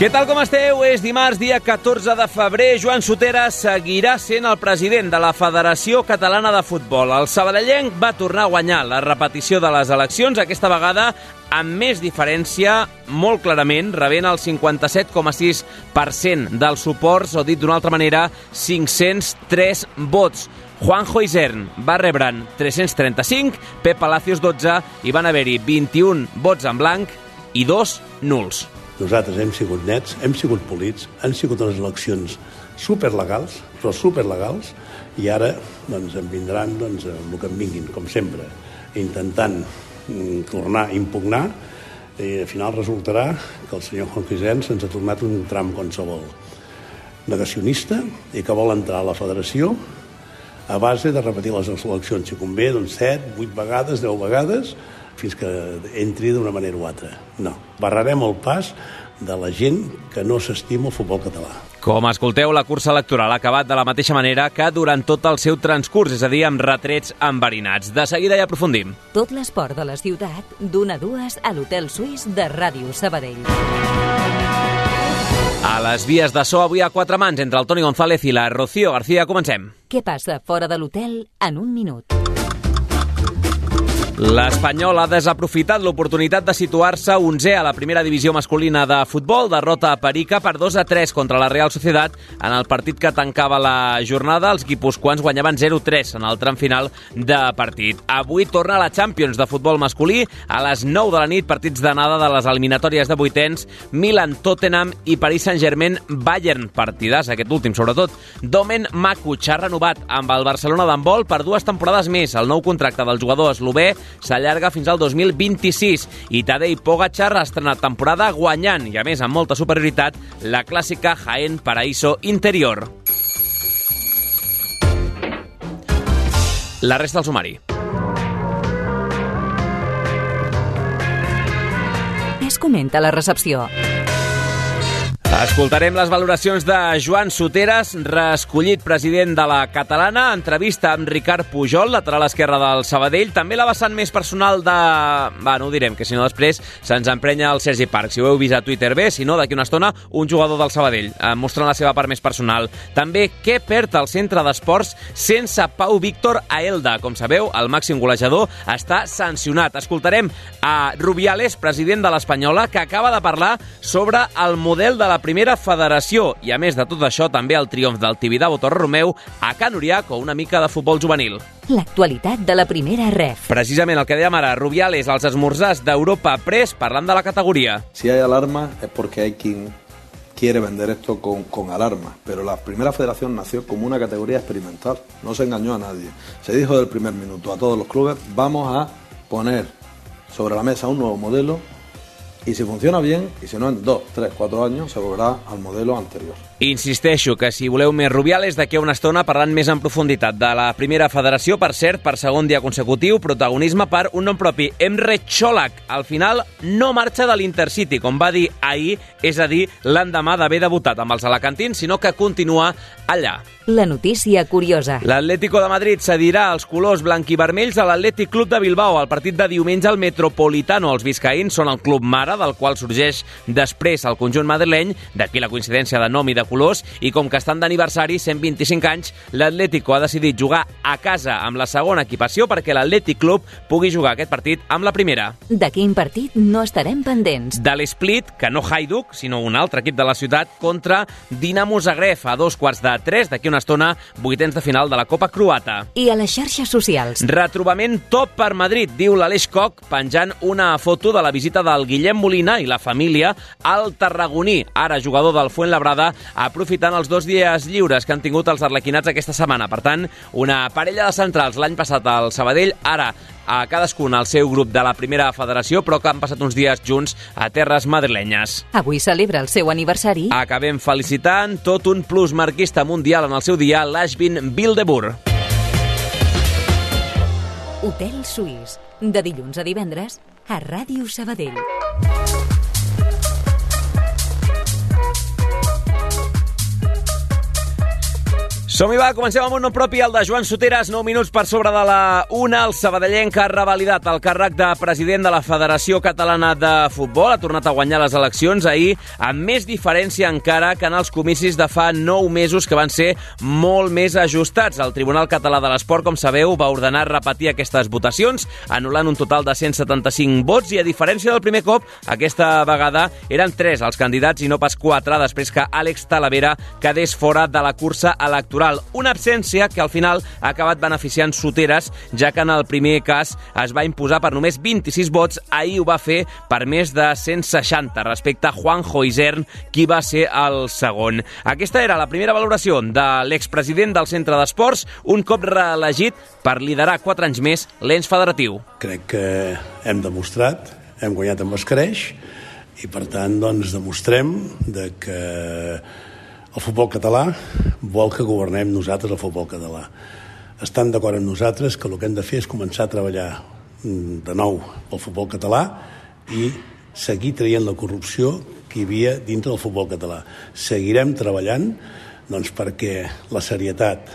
Què tal com esteu? És dimarts, dia 14 de febrer. Joan Sotera seguirà sent el president de la Federació Catalana de Futbol. El sabadellenc va tornar a guanyar la repetició de les eleccions, aquesta vegada amb més diferència, molt clarament, rebent el 57,6% dels suports, o dit d'una altra manera, 503 vots. Juanjo Isern va rebre'n 335, Pep Palacios 12 i van haver-hi 21 vots en blanc i dos nuls. Nosaltres hem sigut nets, hem sigut polits, han sigut unes eleccions superlegals, però superlegals, i ara doncs, en vindran doncs, el que en vinguin, com sempre, intentant mm, tornar a impugnar, i al final resultarà que el senyor Juan Quisens ens ha tornat un tram qualsevol. Negacionista i que vol entrar a la federació a base de repetir les eleccions, si convé, doncs 7, 8 vegades, 10 vegades, fins que entri d'una manera o altra. No, barrarem el pas de la gent que no s'estima el futbol català. Com escolteu, la cursa electoral ha acabat de la mateixa manera que durant tot el seu transcurs, és a dir, amb retrets enverinats. De seguida hi aprofundim. Tot l'esport de la ciutat, d'una a dues a l'Hotel Suís de Ràdio Sabadell. A les vies de so avui a quatre mans entre el Toni González i la Rocío García. Comencem. Què passa fora de l'hotel en un minut? L'Espanyol ha desaprofitat l'oportunitat de situar-se 11è a la primera divisió masculina de futbol, derrota a Perica per 2 a 3 contra la Real Societat en el partit que tancava la jornada. Els guipuscoans guanyaven 0-3 en el tram final de partit. Avui torna la Champions de futbol masculí a les 9 de la nit, partits d'anada de les eliminatòries de vuitens, Milan, Tottenham i Paris Saint-Germain, Bayern, partidàs, aquest últim sobretot. Domen Makuch ha renovat amb el Barcelona d'handbol per dues temporades més. El nou contracte del jugador eslové s'allarga fins al 2026 i Tadej Pogacar ha estrenat temporada guanyant i a més amb molta superioritat la clàssica Jaén Paraíso Interior. La resta del sumari. Es comenta la recepció. Escoltarem les valoracions de Joan Soteres, reescollit president de la Catalana, entrevista amb Ricard Pujol, lateral esquerre del Sabadell, també la vessant més personal de... Va, no ho direm, que si no després se'ns emprenya el Sergi Parc. Si ho heu vist a Twitter bé, si no, d'aquí una estona, un jugador del Sabadell, eh, mostrant la seva part més personal. També què perd el centre d'esports sense Pau Víctor a Elda. Com sabeu, el màxim golejador està sancionat. Escoltarem a Rubiales, president de l'Espanyola, que acaba de parlar sobre el model de la primera federació i, a més de tot això, també el triomf del Tibidabo Torre Romeu a Can Uriac o una mica de futbol juvenil. L'actualitat de la primera ref. Precisament el que dèiem ara, Rubiales, els esmorzars d'Europa Press, parlant de la categoria. Si hay alarma es porque hay quien quiere vender esto con, con alarma, pero la primera federación nació como una categoría experimental, no se engañó a nadie. Se dijo del primer minuto a todos los clubes, vamos a poner sobre la mesa un nuevo modelo y si funciona bien, y si no en dos, tres, cuatro años, se volverá al modelo anterior. Insisteixo que si voleu més Rubiales, d'aquí a una estona parlant més en profunditat de la primera federació, per cert, per segon dia consecutiu, protagonisme per un nom propi, Emre Cholak. Al final no marxa de l'Intercity, com va dir ahir, és a dir, l'endemà d'haver debutat amb els alacantins, sinó que continua allà. La notícia curiosa. L'Atlético de Madrid cedirà els colors blanc-i-vermells a l'Atlètic Club de Bilbao. El partit de diumenge al Metropolitano. Els biscaïns són el club mare, del qual sorgeix després el conjunt madrileny, d'aquí la coincidència de nom i de colors, i com que estan d'aniversari, 125 anys, l'Atlético ha decidit jugar a casa amb la segona equipació perquè l'Atlètic Club pugui jugar aquest partit amb la primera. De quin partit no estarem pendents? De l'Split, que no Hajduk, sinó un altre equip de la ciutat, contra Dinamo Zagreb a dos quarts de tres, d'aquí una estona, vuitens de final de la Copa Croata. I a les xarxes socials. Retrobament top per Madrid, diu l'Aleix Coc, penjant una foto de la visita del Guillem Molina i la família al Tarragoní, ara jugador del Fuentlabrada, aprofitant els dos dies lliures que han tingut els arlequinats aquesta setmana. Per tant, una parella de centrals l'any passat al Sabadell, ara a cadascun al seu grup de la primera federació, però que han passat uns dies junts a terres madrilenyes. Avui celebra el seu aniversari. Acabem felicitant tot un plus marquista mundial en el seu dia, l'Ashvin Bildebur. Hotel Suís, de dilluns a divendres, a Ràdio Sabadell. Som-hi va, comencem amb un nom propi, el de Joan Soteres, 9 minuts per sobre de la una. El sabadellenc ha revalidat el càrrec de president de la Federació Catalana de Futbol. Ha tornat a guanyar les eleccions ahir amb més diferència encara que en els comicis de fa 9 mesos que van ser molt més ajustats. El Tribunal Català de l'Esport, com sabeu, va ordenar repetir aquestes votacions, anul·lant un total de 175 vots i, a diferència del primer cop, aquesta vegada eren 3 els candidats i no pas 4 després que Àlex Talavera quedés fora de la cursa electoral electoral. Una absència que al final ha acabat beneficiant Soteres, ja que en el primer cas es va imposar per només 26 vots, ahir ho va fer per més de 160 respecte a Juanjo Isern, qui va ser el segon. Aquesta era la primera valoració de l'expresident del Centre d'Esports, un cop reelegit per liderar 4 anys més l'ens federatiu. Crec que hem demostrat, hem guanyat amb escreix, i per tant doncs, demostrem de que el futbol català vol que governem nosaltres el futbol català. Estan d'acord amb nosaltres que el que hem de fer és començar a treballar mm, de nou pel futbol català i seguir traient la corrupció que hi havia dintre del futbol català. Seguirem treballant doncs, perquè la serietat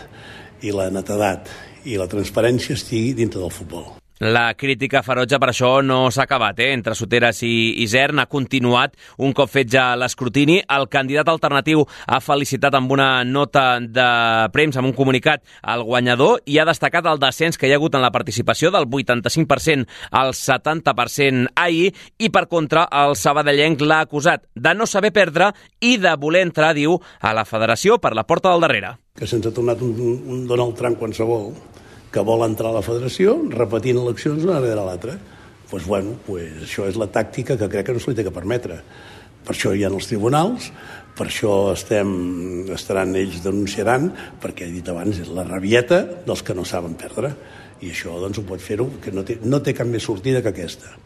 i la netedat i la transparència estigui dintre del futbol. La crítica ferotge per això no s'ha acabat, eh? Entre Soteres i Isern ha continuat un cop fet ja l'escrutini. El candidat alternatiu ha felicitat amb una nota de premsa, amb un comunicat, al guanyador i ha destacat el descens que hi ha hagut en la participació del 85% al 70% ahir i, per contra, el sabadellenc l'ha acusat de no saber perdre i de voler entrar, diu, a la federació per la porta del darrere. Que se'ns ha tornat un, un Donald Trump qualsevol que vol entrar a la federació repetint eleccions una darrere l'altra. Doncs pues, bueno, pues, això és la tàctica que crec que no se li té que permetre. Per això hi ha els tribunals, per això estem, estaran ells denunciaran, perquè he dit abans, és la rabieta dels que no saben perdre. I això doncs, ho pot fer-ho, que no té, no té cap més sortida que aquesta,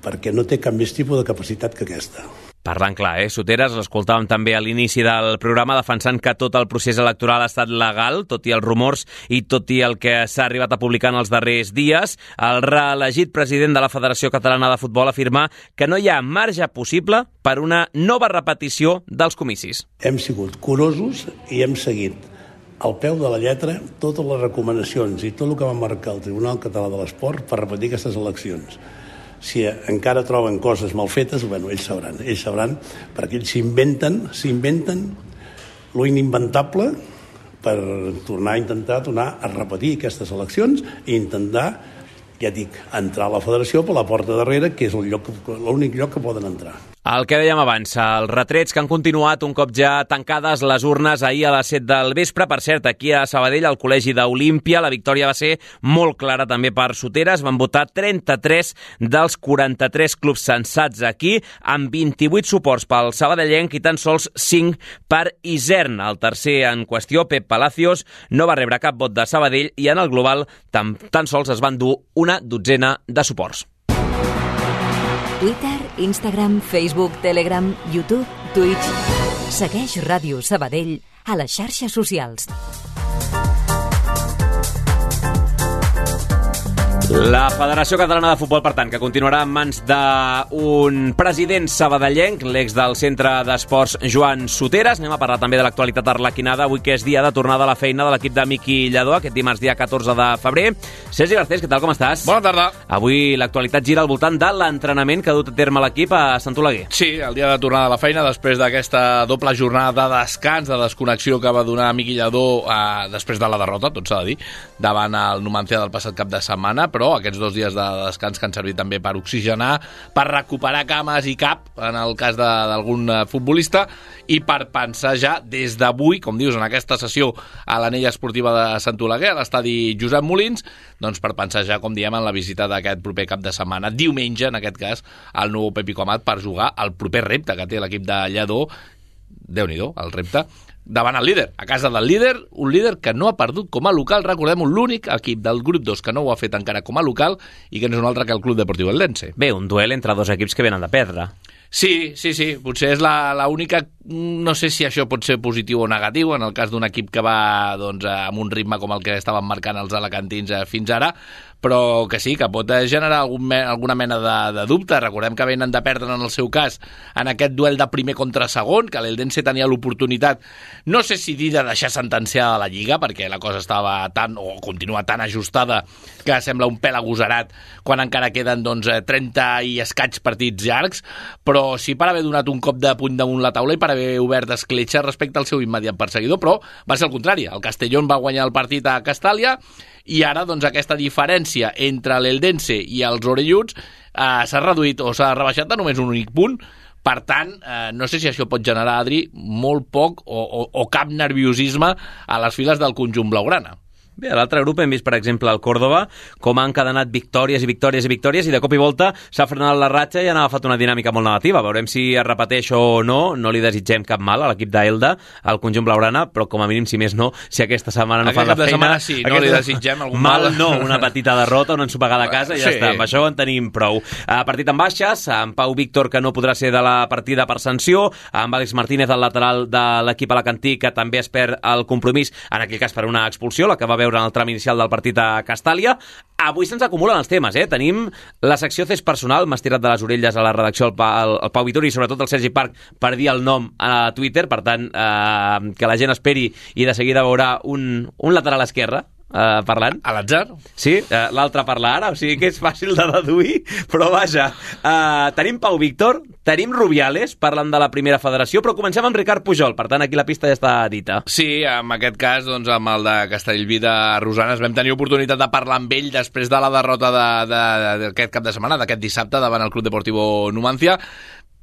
perquè no té cap més tipus de capacitat que aquesta. Parlant clar, eh? Soteres, l'escoltàvem també a l'inici del programa defensant que tot el procés electoral ha estat legal, tot i els rumors i tot i el que s'ha arribat a publicar en els darrers dies. El reelegit president de la Federació Catalana de Futbol afirma que no hi ha marge possible per una nova repetició dels comicis. Hem sigut curosos i hem seguit al peu de la lletra totes les recomanacions i tot el que va marcar el Tribunal Català de l'Esport per repetir aquestes eleccions si encara troben coses mal fetes, bueno, ells sabran, ells sabran, perquè ells s'inventen, s'inventen lo inimventable per tornar a intentar tornar a repetir aquestes eleccions i intentar, ja dic, entrar a la federació per la porta darrere, que és l'únic lloc que poden entrar. El que dèiem abans, els retrets que han continuat un cop ja tancades les urnes ahir a les 7 del vespre. Per cert, aquí a Sabadell, al Col·legi d'Olímpia, la victòria va ser molt clara també per Soteres. Van votar 33 dels 43 clubs censats aquí, amb 28 suports pel sabadellenc i tan sols 5 per Isern. El tercer en qüestió, Pep Palacios, no va rebre cap vot de Sabadell i en el global tan, tan sols es van dur una dotzena de suports. Twitter, Instagram, Facebook, Telegram, YouTube, Twitch. Segueix Ràdio Sabadell a les xarxes socials. La Federació Catalana de Futbol, per tant, que continuarà en mans d'un president sabadellenc, l'ex del Centre d'Esports Joan Soteres. Anem a parlar també de l'actualitat arlequinada, avui que és dia de tornada a la feina de l'equip de Miqui Lledó, aquest dimarts dia 14 de febrer. Sergi Garcés, què tal, com estàs? Bona tarda. Avui l'actualitat gira al voltant de l'entrenament que ha dut a terme l'equip a Sant Oleguer. Sí, el dia de tornada a la feina, després d'aquesta doble jornada de descans, de desconnexió que va donar Miqui Lledó eh, després de la derrota, tot s'ha de dir, davant el Numancia del passat cap de setmana, però aquests dos dies de descans que han servit també per oxigenar, per recuperar cames i cap, en el cas d'algun eh, futbolista, i per pensar ja des d'avui, com dius, en aquesta sessió a l'anella esportiva de Sant Oleguer, a l'estadi Josep Molins, doncs per pensar ja, com diem, en la visita d'aquest proper cap de setmana, diumenge, en aquest cas, al nou Pepi Comat per jugar al proper repte que té l'equip de Lledó, déu nhi el repte, davant el líder, a casa del líder, un líder que no ha perdut com a local, recordem l'únic equip del grup 2 que no ho ha fet encara com a local i que no és un altre que el Club Deportiu Eldense. Bé, un duel entre dos equips que venen de perdre. Sí, sí, sí, potser és la, la única... No sé si això pot ser positiu o negatiu, en el cas d'un equip que va doncs, amb un ritme com el que estaven marcant els alacantins eh, fins ara, però que sí, que pot generar algun me alguna mena de, de dubte. Recordem que venen de perdre en el seu cas en aquest duel de primer contra segon, que l'Eldense tenia l'oportunitat, no sé si dir de deixar sentenciada la Lliga, perquè la cosa estava tan, o continua tan ajustada, que sembla un pèl agosarat quan encara queden doncs, 30 i escaig partits llargs, però sí per haver donat un cop de puny damunt la taula i per haver obert escletxa respecte al seu immediat perseguidor, però va ser el contrari. El Castellón va guanyar el partit a Castàlia i ara doncs, aquesta diferència entre l'Eldense i els orelluts eh, s'ha reduït o s'ha rebaixat a només un únic punt per tant, eh, no sé si això pot generar, Adri, molt poc o, o, o cap nerviosisme a les files del conjunt blaugrana. Bé, a l'altre grup hem vist, per exemple, el Córdoba, com han encadenat victòries i victòries i victòries, i de cop i volta s'ha frenat la ratxa i han agafat una dinàmica molt negativa. Veurem si es repeteix o no. No li desitgem cap mal a l'equip d'Elda, al conjunt blaugrana, però com a mínim, si més no, si aquesta setmana no Aquest fan la feina... setmana sí, no li desitgem algun mal. mal. no, una petita derrota, una ensopegada a casa i ja Sí. està. Amb això en tenim prou. A partit amb baixes, amb Pau Víctor, que no podrà ser de la partida per sanció, amb Àlex Martínez, el lateral de l'equip alacantí, que també es perd el compromís, en aquell cas per una expulsió, la que va veure en el tram inicial del partit a Castàlia. Avui se'ns acumulen els temes, eh? Tenim la secció CES personal, m'has tirat de les orelles a la redacció el, pa, el, el Pau Vitori i sobretot el Sergi Parc per dir el nom a Twitter, per tant, eh, que la gent esperi i de seguida veurà un, un lateral esquerre eh, parlant. A l'atzar? Sí, eh, l'altre parla ara, o sigui que és fàcil de deduir, però vaja. Eh, tenim Pau Víctor, tenim Rubiales, parlant de la primera federació, però comencem amb Ricard Pujol, per tant aquí la pista ja està dita. Sí, en aquest cas, doncs, amb el de Castellví de Rosanes vam tenir oportunitat de parlar amb ell després de la derrota de- de- d'aquest cap de setmana, d'aquest dissabte, davant el Club Deportivo Numancia,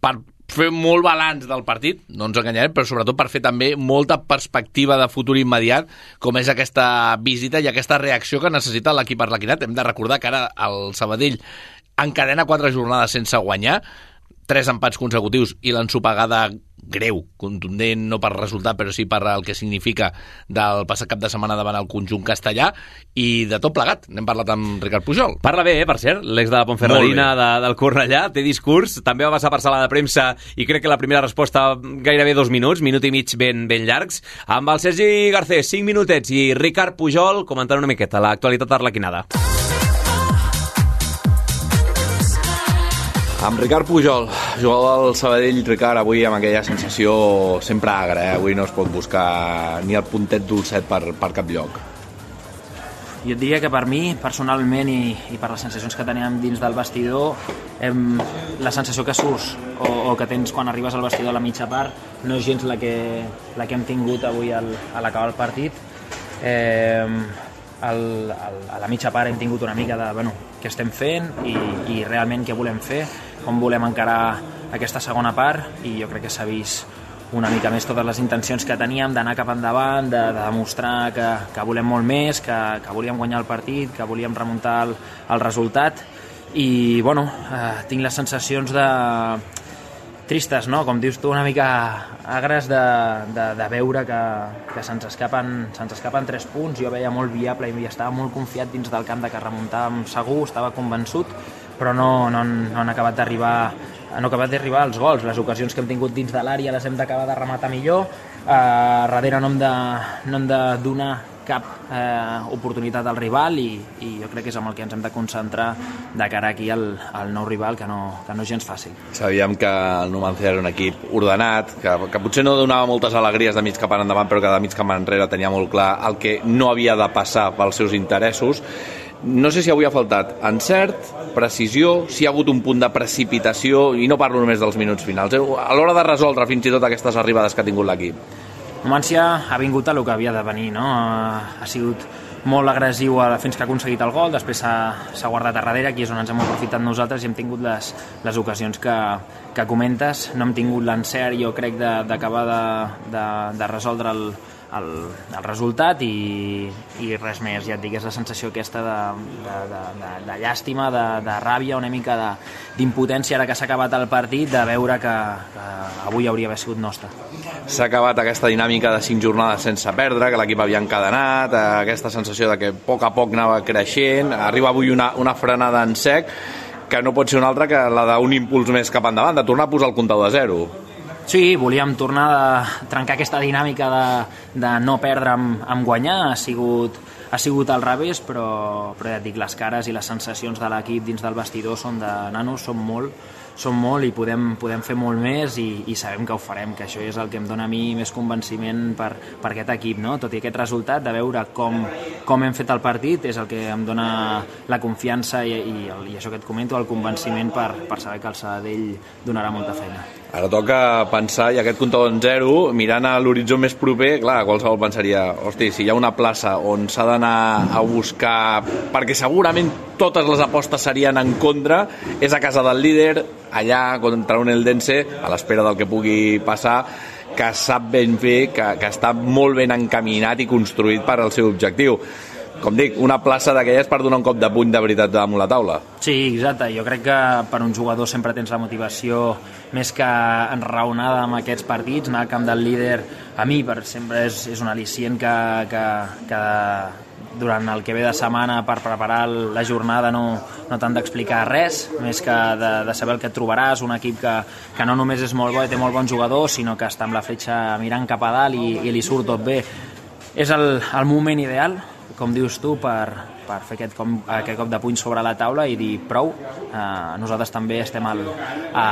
per fer molt balanç del partit, no ens enganyarem, però sobretot per fer també molta perspectiva de futur immediat, com és aquesta visita i aquesta reacció que necessita l'equip arlequinat. Hem de recordar que ara el Sabadell encadena quatre jornades sense guanyar, tres empats consecutius i l'ensopegada greu, contundent, no per resultat, però sí per el que significa del passat cap de setmana davant el conjunt castellà, i de tot plegat. N'hem parlat amb Ricard Pujol. Parla bé, eh, per cert, l'ex de la Ponferradina de, del Cornellà, té discurs, també va passar per sala de premsa i crec que la primera resposta gairebé dos minuts, minut i mig ben, ben llargs, amb el Sergi Garcés, cinc minutets, i Ricard Pujol comentant una miqueta l'actualitat arlequinada. Amb Ricard Pujol, jugador del Sabadell, Ricard, avui amb aquella sensació sempre agra, eh? avui no es pot buscar ni el puntet dolcet per, per cap lloc. Jo et diria que per mi, personalment, i, i per les sensacions que teníem dins del vestidor, em, la sensació que surts o, o que tens quan arribes al vestidor a la mitja part no és gens la que, la que hem tingut avui al, a l'acabar el partit. Eh, al, al, a la mitja part hem tingut una mica de bueno, què estem fent i, i realment què volem fer, com volem encarar aquesta segona part i jo crec que s'ha vist una mica més totes les intencions que teníem d'anar cap endavant, de, de demostrar que, que volem molt més, que, que volíem guanyar el partit, que volíem remuntar el, el resultat i bueno, eh, tinc les sensacions de tristes, no? com dius tu, una mica agres de, de, de veure que, que se'ns escapen, se'ns escapen tres punts, jo veia molt viable i estava molt confiat dins del camp de que remuntàvem segur, estava convençut, però no, no, han, no han acabat d'arribar han acabat d'arribar els gols, les ocasions que hem tingut dins de l'àrea les hem d'acabar de rematar millor. Eh, darrere no hem de, no hem de donar cap eh, oportunitat al rival i, i jo crec que és amb el que ens hem de concentrar de cara aquí al, al nou rival que no, que no és gens fàcil. Sabíem que el Numancia era un equip ordenat, que, que potser no donava moltes alegries de mig cap endavant, però que de mig cap enrere tenia molt clar el que no havia de passar pels seus interessos. No sé si avui ha faltat encert, precisió, si hi ha hagut un punt de precipitació, i no parlo només dels minuts finals, eh? a l'hora de resoldre fins i tot aquestes arribades que ha tingut l'equip. Numància ha vingut a el que havia de venir, no? Ha sigut molt agressiu fins que ha aconseguit el gol, després s'ha guardat a darrere, aquí és on ens hem aprofitat nosaltres i hem tingut les, les ocasions que, que comentes, no hem tingut l'encert, jo crec, de- d'acabar de, de, de resoldre el, el, el resultat i, i res més, ja et dic, és la sensació aquesta de, de, de, de, de llàstima, de, de ràbia, una mica d'impotència ara que s'ha acabat el partit, de veure que, que avui hauria d'haver sigut nostre. S'ha acabat aquesta dinàmica de cinc jornades sense perdre, que l'equip havia encadenat, eh, aquesta sensació de que a poc a poc anava creixent, arriba avui una, una frenada en sec, que no pot ser una altra que la d'un impuls més cap endavant, de tornar a posar el comptador de zero. Sí, volíem tornar a trencar aquesta dinàmica de, de no perdre amb, amb guanyar, ha sigut, ha sigut al revés, però, però ja et dic, les cares i les sensacions de l'equip dins del vestidor són de nanos, són molt, són molt i podem, podem fer molt més i, i sabem que ho farem, que això és el que em dona a mi més convenciment per, per aquest equip, no? tot i aquest resultat de veure com, com hem fet el partit és el que em dona la confiança i, i, i això que et comento, el convenciment per, per saber que el Sabadell donarà molta feina. Ara toca pensar, i aquest comptador en zero, mirant a l'horitzó més proper, clar, qualsevol pensaria, hosti, si hi ha una plaça on s'ha d'anar a buscar, perquè segurament totes les apostes serien en contra, és a casa del líder, allà contra un Eldense, a l'espera del que pugui passar, que sap ben bé, que, que està molt ben encaminat i construït per al seu objectiu com dic, una plaça d'aquelles per donar un cop de puny de veritat damunt la taula. Sí, exacte. Jo crec que per un jugador sempre tens la motivació més que enraonada amb aquests partits, anar al camp del líder a mi per sempre és, és un al·licient que, que, que durant el que ve de setmana per preparar la jornada no, no t'han d'explicar res, més que de, de saber el que et trobaràs, un equip que, que no només és molt bo i té molt bons jugadors, sinó que està amb la fletxa mirant cap a dalt i, i li surt tot bé. És el, el moment ideal, com dius tu, per, per fer aquest, com, aquest cop de puny sobre la taula i dir prou, eh, nosaltres també estem al, a,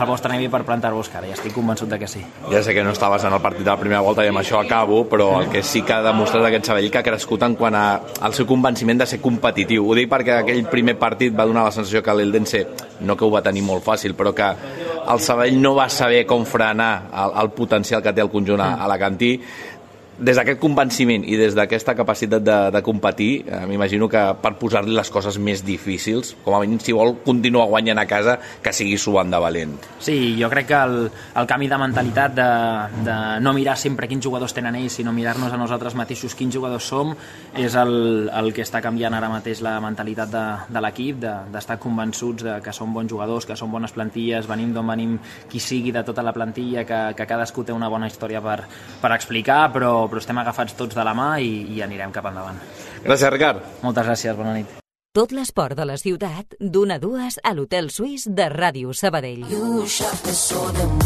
al vostre nivell per plantar-vos cara i estic convençut de que sí. Ja sé que no estaves en el partit de la primera volta i amb això acabo, però el que sí que ha demostrat aquest Sabadell que ha crescut en quant a, al seu convenciment de ser competitiu. Ho dic perquè aquell primer partit va donar la sensació que l'Eldense no que ho va tenir molt fàcil, però que el Sabadell no va saber com frenar el, el potencial que té el conjunt a, a la Cantí des d'aquest convenciment i des d'aquesta capacitat de, de competir, eh, m'imagino que per posar-li les coses més difícils, com a mínim si vol continuar guanyant a casa, que sigui suant de valent. Sí, jo crec que el, el canvi de mentalitat de, de no mirar sempre quins jugadors tenen ells, sinó mirar-nos a nosaltres mateixos quins jugadors som, és el, el que està canviant ara mateix la mentalitat de, de l'equip, d'estar de, convençuts de que som bons jugadors, que som bones plantilles, venim d'on venim qui sigui de tota la plantilla, que, que cadascú té una bona història per, per explicar, però, però estem agafats tots de la mà i, i anirem cap endavant. Gràcies, Ricard. Moltes gràcies, bona nit. Tot l'esport de la ciutat, d'una a dues a l'Hotel Suís de Ràdio Sabadell. You shot me so damn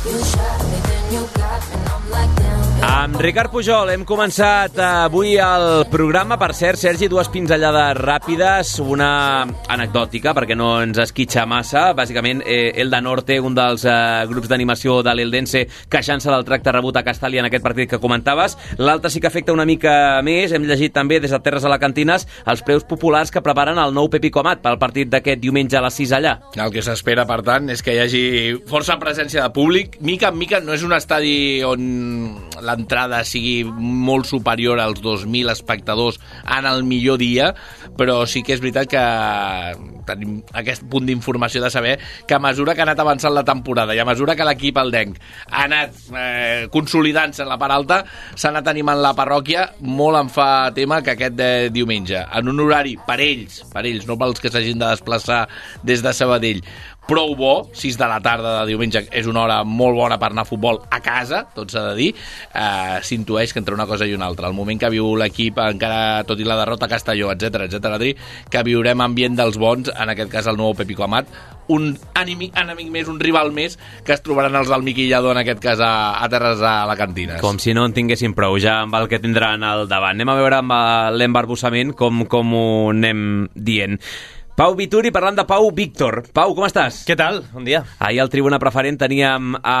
You shot me, then you got me, I'm like damn amb Ricard Pujol hem començat avui el programa. Per cert, Sergi, dues pinzellades ràpides, una anecdòtica, perquè no ens esquitxa massa. Bàsicament, eh, el de Norte, un dels eh, grups d'animació de l'Eldense, queixant-se del tracte rebut a Castàlia en aquest partit que comentaves. L'altre sí que afecta una mica més. Hem llegit també des de Terres Alacantines els preus populars que preparen el nou Pepi Comat pel partit d'aquest diumenge a les 6 allà. El que s'espera, per tant, és que hi hagi força presència de públic. Mica en mica no és un estadi on l'entrada sigui molt superior als 2.000 espectadors en el millor dia, però sí que és veritat que tenim aquest punt d'informació de saber que a mesura que ha anat avançant la temporada i a mesura que l'equip el Denc ha anat eh, consolidant-se en la part alta, s'ha anat animant la parròquia, molt em fa tema que aquest de diumenge, en un horari per ells, per ells, no pels que s'hagin de desplaçar des de Sabadell, prou bo, 6 de la tarda de diumenge és una hora molt bona per anar a futbol a casa, tot s'ha de dir, eh, s'intueix que entre una cosa i una altra. El moment que viu l'equip, encara tot i la derrota a Castelló, etc etc que viurem ambient dels bons, en aquest cas el nou Pepico Amat, un enemic, enemic més, un rival més, que es trobaran els del Miquillador, en aquest cas, a, a Terres a la Cantina. Com si no en tinguessin prou, ja amb el que tindran al davant. Anem a veure amb l'embarbussament com, com ho anem dient. Pau Vituri parlant de Pau Víctor. Pau, com estàs? Què tal? Bon dia. Ahir al Tribuna Preferent teníem a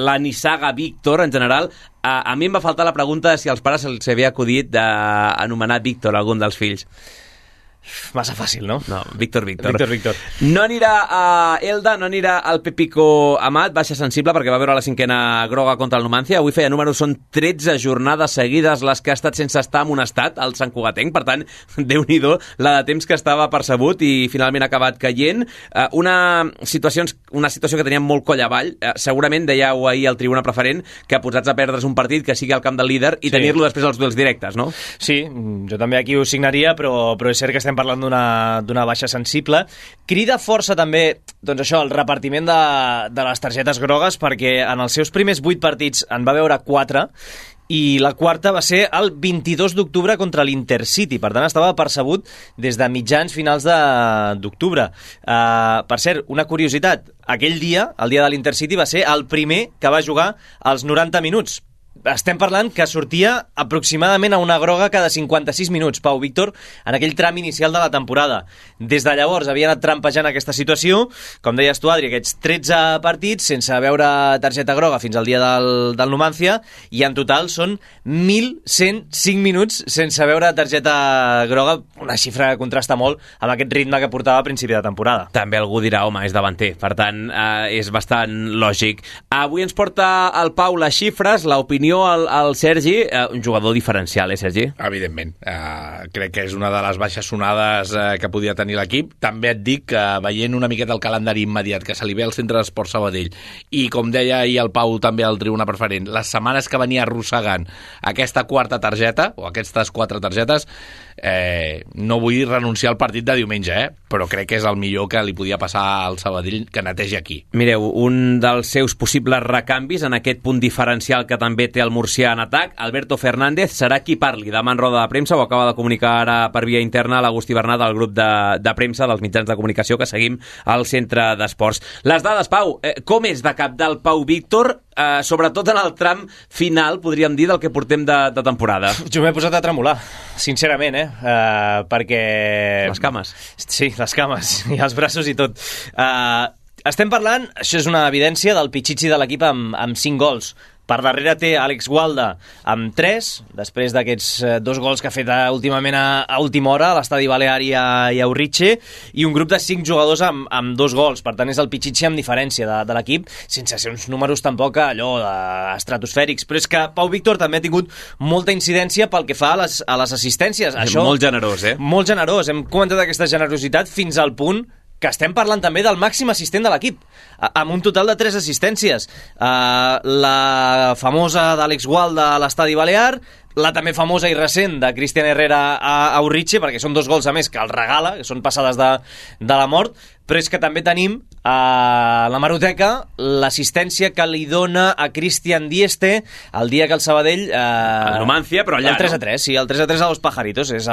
la Nissaga Víctor, en general. A, a mi em va faltar la pregunta de si als pares se'ls havia acudit d'anomenar Víctor algun dels fills. Massa fàcil, no? No, Víctor, Víctor. Víctor, Víctor. No anirà a Elda, no anirà al Pepico Amat, baixa sensible, perquè va veure la cinquena groga contra el Numancia. Avui feia números, són 13 jornades seguides les que ha estat sense estar en un estat, el Sant Cugatenc. Per tant, déu nhi la de temps que estava percebut i finalment ha acabat caient. Eh, una, situació, una situació que teníem molt coll avall. Eh, segurament dèieu ahir al tribuna preferent que posats a perdre's un partit que sigui al camp del líder i Sí. tenir-lo després als duels directes, no? Sí, jo també aquí ho signaria, però, però és cert que estem parlant d'una baixa sensible. Crida força també, doncs això, el repartiment de, de les targetes grogues, perquè en els seus primers 8 partits en va veure 4 i la quarta va ser el 22 d'octubre contra l'Intercity, per tant estava percebut des de mitjans finals d'octubre. Uh, per cert, una curiositat, aquell dia, el dia de l'Intercity, va ser el primer que va jugar als 90 minuts, estem parlant que sortia aproximadament a una groga cada 56 minuts, Pau Víctor, en aquell tram inicial de la temporada. Des de llavors havia anat trampejant aquesta situació, com deies tu, Adri, aquests 13 partits sense veure targeta groga fins al dia del, del Numancia, i en total són 1.105 minuts sense veure targeta groga, una xifra que contrasta molt amb aquest ritme que portava a principi de temporada. També algú dirà, home, és davanter. Per tant, eh, és bastant lògic. Avui ens porta el Pau les xifres, l'opinió al, al Sergi, eh, un jugador diferencial, eh, Sergi? Evidentment. Uh, crec que és una de les baixes sonades uh, que podia tenir l'equip. També et dic que veient una miqueta el calendari immediat que se li ve al centre d'esport Sabadell i com deia ahir el Pau també al tribuna preferent, les setmanes que venia arrossegant aquesta quarta targeta o aquestes quatre targetes eh, no vull renunciar al partit de diumenge, eh? però crec que és el millor que li podia passar al Sabadell que netegi aquí. Mireu, un dels seus possibles recanvis en aquest punt diferencial que també té el Murcià en atac, Alberto Fernández, serà qui parli demà en roda de premsa, ho acaba de comunicar ara per via interna l'Agustí Bernat del grup de, de premsa dels mitjans de comunicació que seguim al centre d'esports. Les dades, Pau, eh, com és de cap del Pau Víctor, eh, sobretot en el tram final, podríem dir, del que portem de, de temporada? Jo m'he posat a tremolar, sincerament, eh? Uh, perquè... Les cames. Sí, les cames, i els braços i tot. Uh, estem parlant, això és una evidència, del pitxitxi de l'equip amb, amb 5 gols. Per darrere té Àlex Gualda amb 3, després d'aquests eh, dos gols que ha fet últimament a, a última hora a l'estadi Balear i a, i a Urritxe, i un grup de 5 jugadors amb, amb dos gols. Per tant, és el pitxitxi amb diferència de, de l'equip, sense ser uns números tampoc allò estratosfèrics. Però és que Pau Víctor també ha tingut molta incidència pel que fa a les, a les assistències. Això, Molt generós, eh? molt generós. Hem comentat aquesta generositat fins al punt que estem parlant també del màxim assistent de l'equip, amb un total de tres assistències. Uh, la famosa d'Àlex Gualda a l'Estadi Balear, la també famosa i recent de Cristian Herrera a, a Urritxe, perquè són dos gols a més que el regala, que són passades de, de la mort, però és que també tenim a la Maroteca l'assistència que li dona a Cristian Dieste el dia que el Sabadell... Eh, El Numancia, però allà, El 3 a no? 3, sí, el 3 a 3 a los Pajaritos, és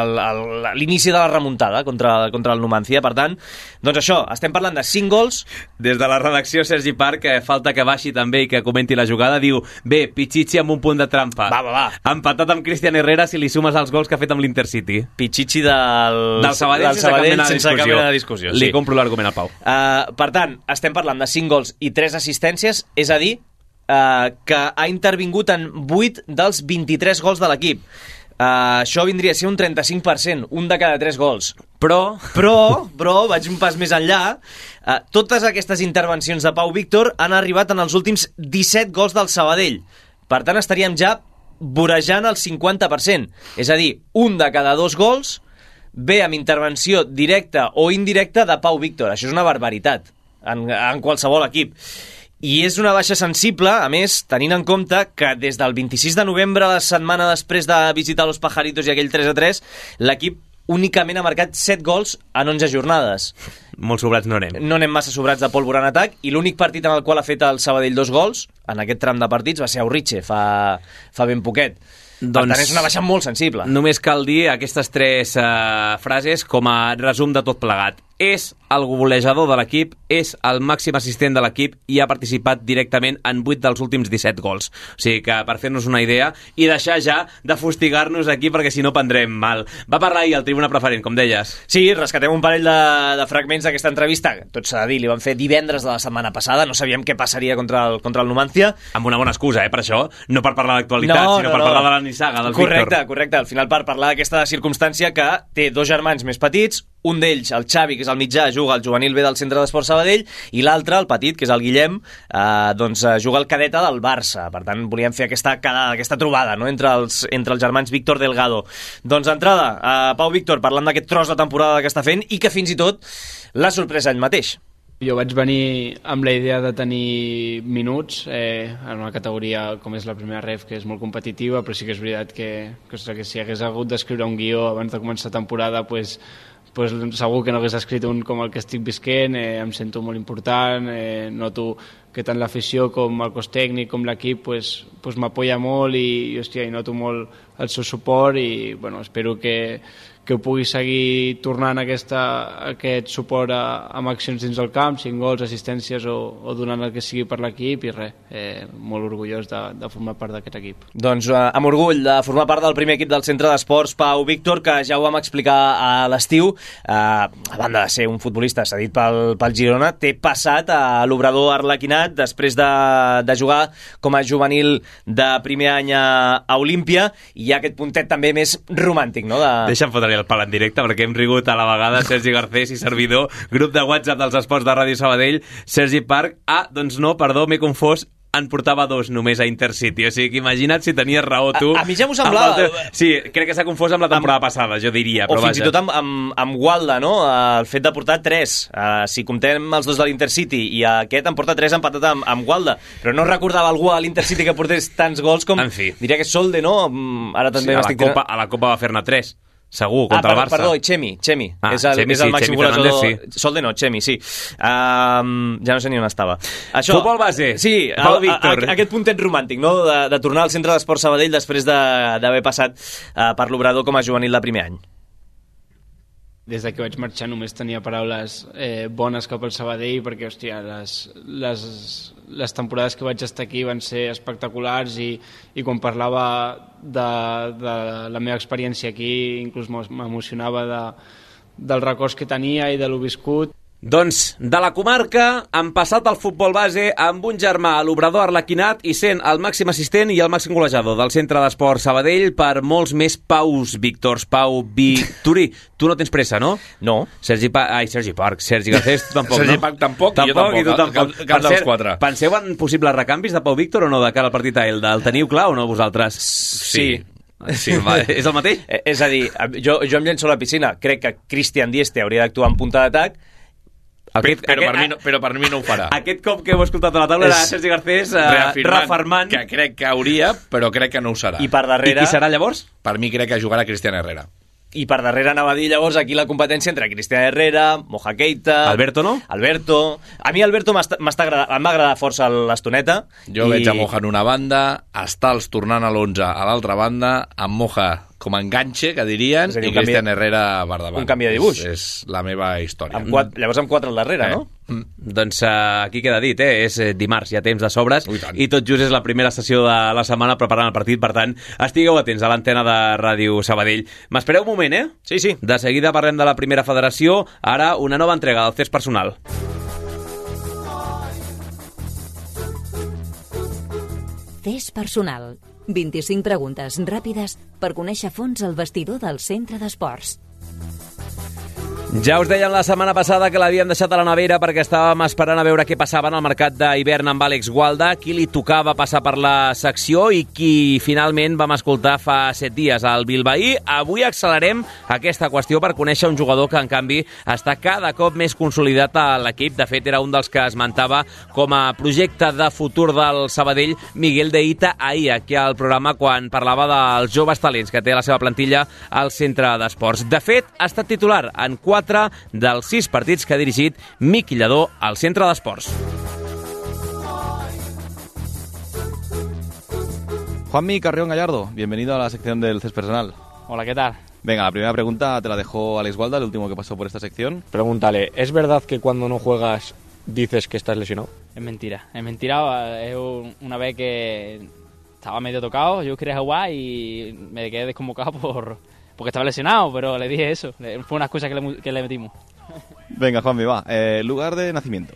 l'inici de la remuntada contra, contra el Numancia, per tant, doncs això, estem parlant de 5 gols, Des de la redacció, Sergi Parc, que falta que baixi també i que comenti la jugada, diu, bé, Pichichi amb un punt de trampa. Va, va, va. Empatat amb Cristian Herrera si li sumes els gols que ha fet amb l'Intercity. Pichichi del, Del Sabadell, del sense, cap mena de sense cap discussió. mena de discussió. Li sí. compro l'argument al Pau. Uh, per tant, estem parlant de 5 gols i 3 assistències, és a dir, uh, que ha intervingut en 8 dels 23 gols de l'equip. Uh, això vindria a ser un 35%, un de cada 3 gols. Però, Però, però, vaig un pas més enllà, uh, totes aquestes intervencions de Pau Víctor han arribat en els últims 17 gols del Sabadell. Per tant, estaríem ja vorejant el 50%. És a dir, un de cada dos gols ve amb intervenció directa o indirecta de Pau Víctor. Això és una barbaritat en, en qualsevol equip. I és una baixa sensible, a més, tenint en compte que des del 26 de novembre, la setmana després de visitar los Pajaritos i aquell 3 a 3, l'equip únicament ha marcat 7 gols en 11 jornades. molt sobrats no anem. No anem massa sobrats de pólvora en atac i l'únic partit en el qual ha fet el Sabadell dos gols en aquest tram de partits va ser a Urritxe fa, fa ben poquet. Doncs... Per tant, és una baixa molt sensible. Només cal dir aquestes tres uh, frases com a resum de tot plegat. És el golejador de l'equip, és el màxim assistent de l'equip i ha participat directament en 8 dels últims 17 gols. O sigui que, per fer-nos una idea, i deixar ja de fustigar-nos aquí perquè si no prendrem mal. Va parlar ahir al Tribuna Preferent, com deies. Sí, rescatem un parell de, de fragments d'aquesta entrevista. Tot s'ha de dir, li van fer divendres de la setmana passada, no sabíem què passaria contra el, contra el Numancia. Amb una bona excusa, eh, per això. No per parlar d'actualitat, No, sinó no, per no. parlar de la nissaga del Correcte, Víctor. correcte. Al final per parlar d'aquesta circumstància que té dos germans més petits, un d'ells, el Xavi, que és el mitjà, juga al juvenil B del Centre d'Esport Sabadell, i l'altre, el petit, que és el Guillem, eh, doncs eh, juga al cadeta del Barça. Per tant, volíem fer aquesta, quedada, aquesta trobada no? entre, els, entre els germans Víctor Delgado. Doncs d'entrada, eh, Pau Víctor, parlant d'aquest tros de temporada que està fent i que fins i tot l'ha sorprès ell mateix. Jo vaig venir amb la idea de tenir minuts eh, en una categoria com és la primera ref, que és molt competitiva, però sí que és veritat que, que, ostres, que si hagués hagut d'escriure un guió abans de començar temporada, pues, pues segur que no hagués escrit un com el que estic visquent, eh, em sento molt important, eh, noto que tant l'afició com el cos tècnic com l'equip pues, pues m'apoya molt i, i, hòstia, i noto molt el seu suport i bueno, espero que, que pugui seguir tornant aquesta, aquest suport a, amb accions dins del camp, 5 gols, assistències o, o donant el que sigui per l'equip i res, eh, molt orgullós de, de formar part d'aquest equip. Doncs eh, amb orgull de formar part del primer equip del Centre d'Esports Pau Víctor, que ja ho vam explicar a l'estiu, eh, a banda de ser un futbolista cedit pel, pel Girona, té passat a l'obrador arlequinat després de, de jugar com a juvenil de primer any a, Olímpia hi ha aquest puntet també més romàntic, no? De... Deixa'm fotre el pal en directe perquè hem rigut a la vegada Sergi Garcés i servidor, grup de WhatsApp dels esports de Ràdio Sabadell, Sergi Parc. Ah, doncs no, perdó, m'he confós en portava dos només a Intercity, o sigui que imagina't si tenies raó tu. A- a mi ja m'ho amb semblava. teu- Sí, crec que s'ha confós amb la temporada passada, jo diria, O però fins vaja. i tot amb, amb, amb Gualda, no? El fet de portar tres. Uh, si comptem els dos de l'Intercity i aquest en porta tres empatat amb, amb Gualda. Però no recordava algú a l'Intercity que portés tants gols com... En fi. Diria que Solde, no? Mm, Ara Sí, també a, la. Copa, a la Copa va fer-ne tres, segur, Ah, contra perdó, el Barça. perdó, Chemi, Chemi. Ah, és el, Chemi, és el sí, màxim Chemi golejador. Fernández, Solde no, Chemi, sí. Um, ja no sé ni on estava. Això, Futbol base. Sí, Pau el, Víctor. a, a, aquest puntet romàntic, no?, de, de tornar al centre d'esport Sabadell després de- d'haver passat uh, per l'Obrador com a juvenil de primer any. Des de que vaig marxar només tenia paraules eh, bones cap al Sabadell perquè, hòstia, les, les, les temporades que vaig estar aquí van ser espectaculars i, i quan parlava de, de la meva experiència aquí inclús m'emocionava de, dels records que tenia i de lo viscut Doncs, de la comarca, han passat al futbol base amb un germà l'obrador arlequinat i sent el màxim assistent i el màxim golejador del Centre d'Esport Sabadell per molts més paus, Víctors, Pau, Victorí. Tu no tens pressa, no? No. Sergi pa Ai, Sergi Parc, Sergi Garcés, tu tampoc, Sergi no? Parc tampoc, i jo tampoc, i tu tampoc. cap- cap dels quatre. Penseu en possibles recanvis de Pau Víctor o no de cara al partit a Elda? El teniu clar o no vosaltres? Sí. Sí, va, és el mateix? Eh, És a dir, jo, jo em llenço a la piscina. Crec que Cristian Dieste hauria d'actuar en punta d'atac. Aquest, però, per mi no, però per mi no ho farà. Aquest cop que heu escoltat a la taula era Sergi Garcés eh, Reafirmant que crec que hauria, però crec que no ho serà. I per darrere... I qui serà llavors? Per mi crec que jugarà Cristian Herrera. I per darrere anava a dir llavors aquí la competència entre Cristian Herrera, Moja Keita... Alberto, no? Alberto... A mi Alberto m'està m'està agrada- em va agradar força l'estoneta. Jo I... veig a Moja en una banda, Estals tornant a l'11 a l'altra banda, amb Moja com a enganxe, que dirien, dir, i un canvi- Cristian Herrera per davant. un canvi de dibuix. És, és la meva història. Amb quatre, llavors amb quatre al darrere, Eh. no? Mm. Doncs uh, aquí queda dit, eh? és eh, dimarts, hi ha temps de sobres Ui, tant. i tot just és la primera sessió de la setmana preparant el partit, per tant, estigueu atents a l'antena de Ràdio Sabadell. M'espereu un moment, eh? Sí, sí. De seguida parlem de la primera federació, ara una nova entrega del CES personal. Test personal. 25 preguntes ràpides per conèixer fons el vestidor del centre d'esports. Ja us dèiem la setmana passada que l'havíem deixat a la nevera perquè estàvem esperant a veure què passava en el mercat d'hivern amb Àlex Gualda, qui li tocava passar per la secció i qui finalment vam escoltar fa set dies al Bilbaí. Avui accelerem aquesta qüestió per conèixer un jugador que, en canvi, està cada cop més consolidat a l'equip. De fet, era un dels que esmentava com a projecte de futur del Sabadell Miguel de Ita ahir aquí al programa quan parlava dels joves talents que té la seva plantilla al centre d'esports. De fet, ha estat titular en quatre dels sis partits que ha dirigit Miqui Lledó al centre d'esports. Juanmi Carrión Gallardo, bienvenido a la sección del CES Personal. Hola, ¿qué tal? Venga, la primera pregunta te la dejó Alex Walda, el último que pasó por esta sección. Pregúntale, ¿es verdad que cuando no juegas dices que estás lesionado? Es mentira, es mentira. Es un- una vez que estaba medio tocado, yo quería jugar y me quedé desconvocado por, porque estaba lesionado, pero le dije eso. Fue una excusa que le, que le metimos. Venga, Juanmi, va. Eh, lugar de nacimiento.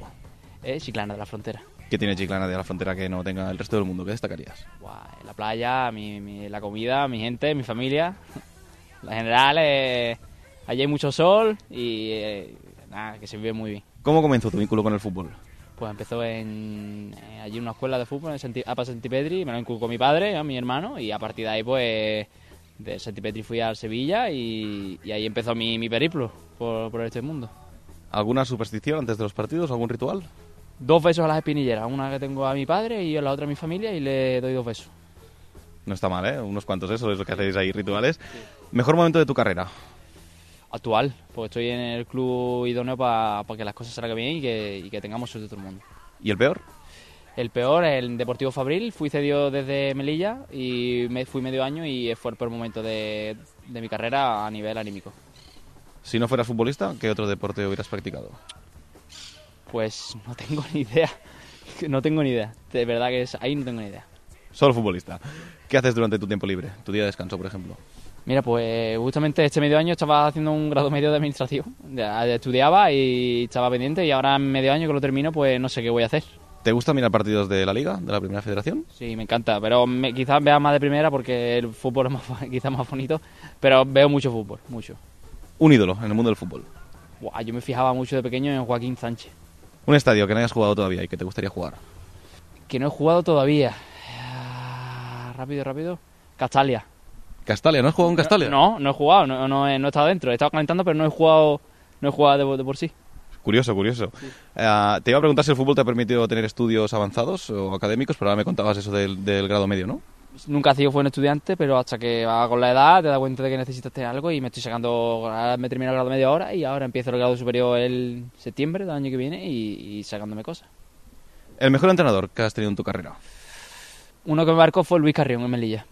Es Chiclana de la Frontera. ¿Qué tiene Chiclana de la frontera que no tenga el resto del mundo? ¿Qué destacarías? Buah, la playa, mi, mi- la comida, mi gente, mi familia. En general, eh, allí hay mucho sol y eh, nada, que se vive muy bien. ¿Cómo comenzó tu vínculo con el fútbol? Pues empezó en, eh, allí en una escuela de fútbol en Santi, APA Santipetri, me lo inculcó mi padre, ¿no? mi hermano, y a partir de ahí, pues, de Santipetri fui al Sevilla y, y ahí empezó mi, mi periplo por, por este mundo. ¿Alguna superstición antes de los partidos? ¿Algún ritual? Dos besos a las espinilleras, una que tengo a mi padre y a la otra a mi familia y le doy dos besos. No está mal, ¿eh? Unos cuantos eso, es lo que hacéis ahí, rituales. ¿Mejor momento de tu carrera? Actual, porque estoy en el club idóneo para que las cosas salgan bien y que, y que tengamos suerte todo el mundo. ¿Y el peor? El peor, el Deportivo Fabril, fui cedido desde Melilla y me fui medio año y fue el peor momento de, de mi carrera a nivel anímico. Si no fueras futbolista, ¿qué otro deporte hubieras practicado? Pues no tengo ni idea, no tengo ni idea, de verdad que es, ahí no tengo ni idea. Solo futbolista. ¿Qué haces durante tu tiempo libre? Tu día de descanso, por ejemplo. Mira, pues justamente este medio año estaba haciendo un grado medio de administración, Ya estudiaba y estaba pendiente y ahora en medio año que lo termino pues no sé qué voy a hacer. ¿Te gusta mirar partidos de la Liga, de la Primera Federación? Sí, me encanta, pero me- quizás vea más de primera porque el fútbol es más, quizás más bonito, pero veo mucho fútbol, mucho. Un ídolo en el mundo del fútbol. Buah, yo me fijaba mucho de pequeño en Joaquín Sánchez. Un estadio que no hayas jugado todavía y que te gustaría jugar. Que no he jugado todavía. Ah, Rápido, rápido. Castalia. ¿Castalia? ¿No has jugado en Castalia? No, no he jugado, no, no, he, no he estado dentro. He estado calentando, pero no he jugado, no he jugado de, de por sí. Curioso, curioso. Eh, te iba a preguntar si el fútbol te ha permitido tener estudios avanzados o académicos, pero ahora me contabas eso del, del grado medio, ¿no? Nunca he sido buen estudiante, pero hasta que va con la edad te das cuenta de que necesitas tener algo y me estoy sacando, ahora me termino el grado medio ahora y ahora empiezo el grado superior el septiembre del año que viene y, y sacándome cosas. El mejor entrenador que has tenido en tu carrera. Uno que me marcó fue Luis Carrión en Melilla.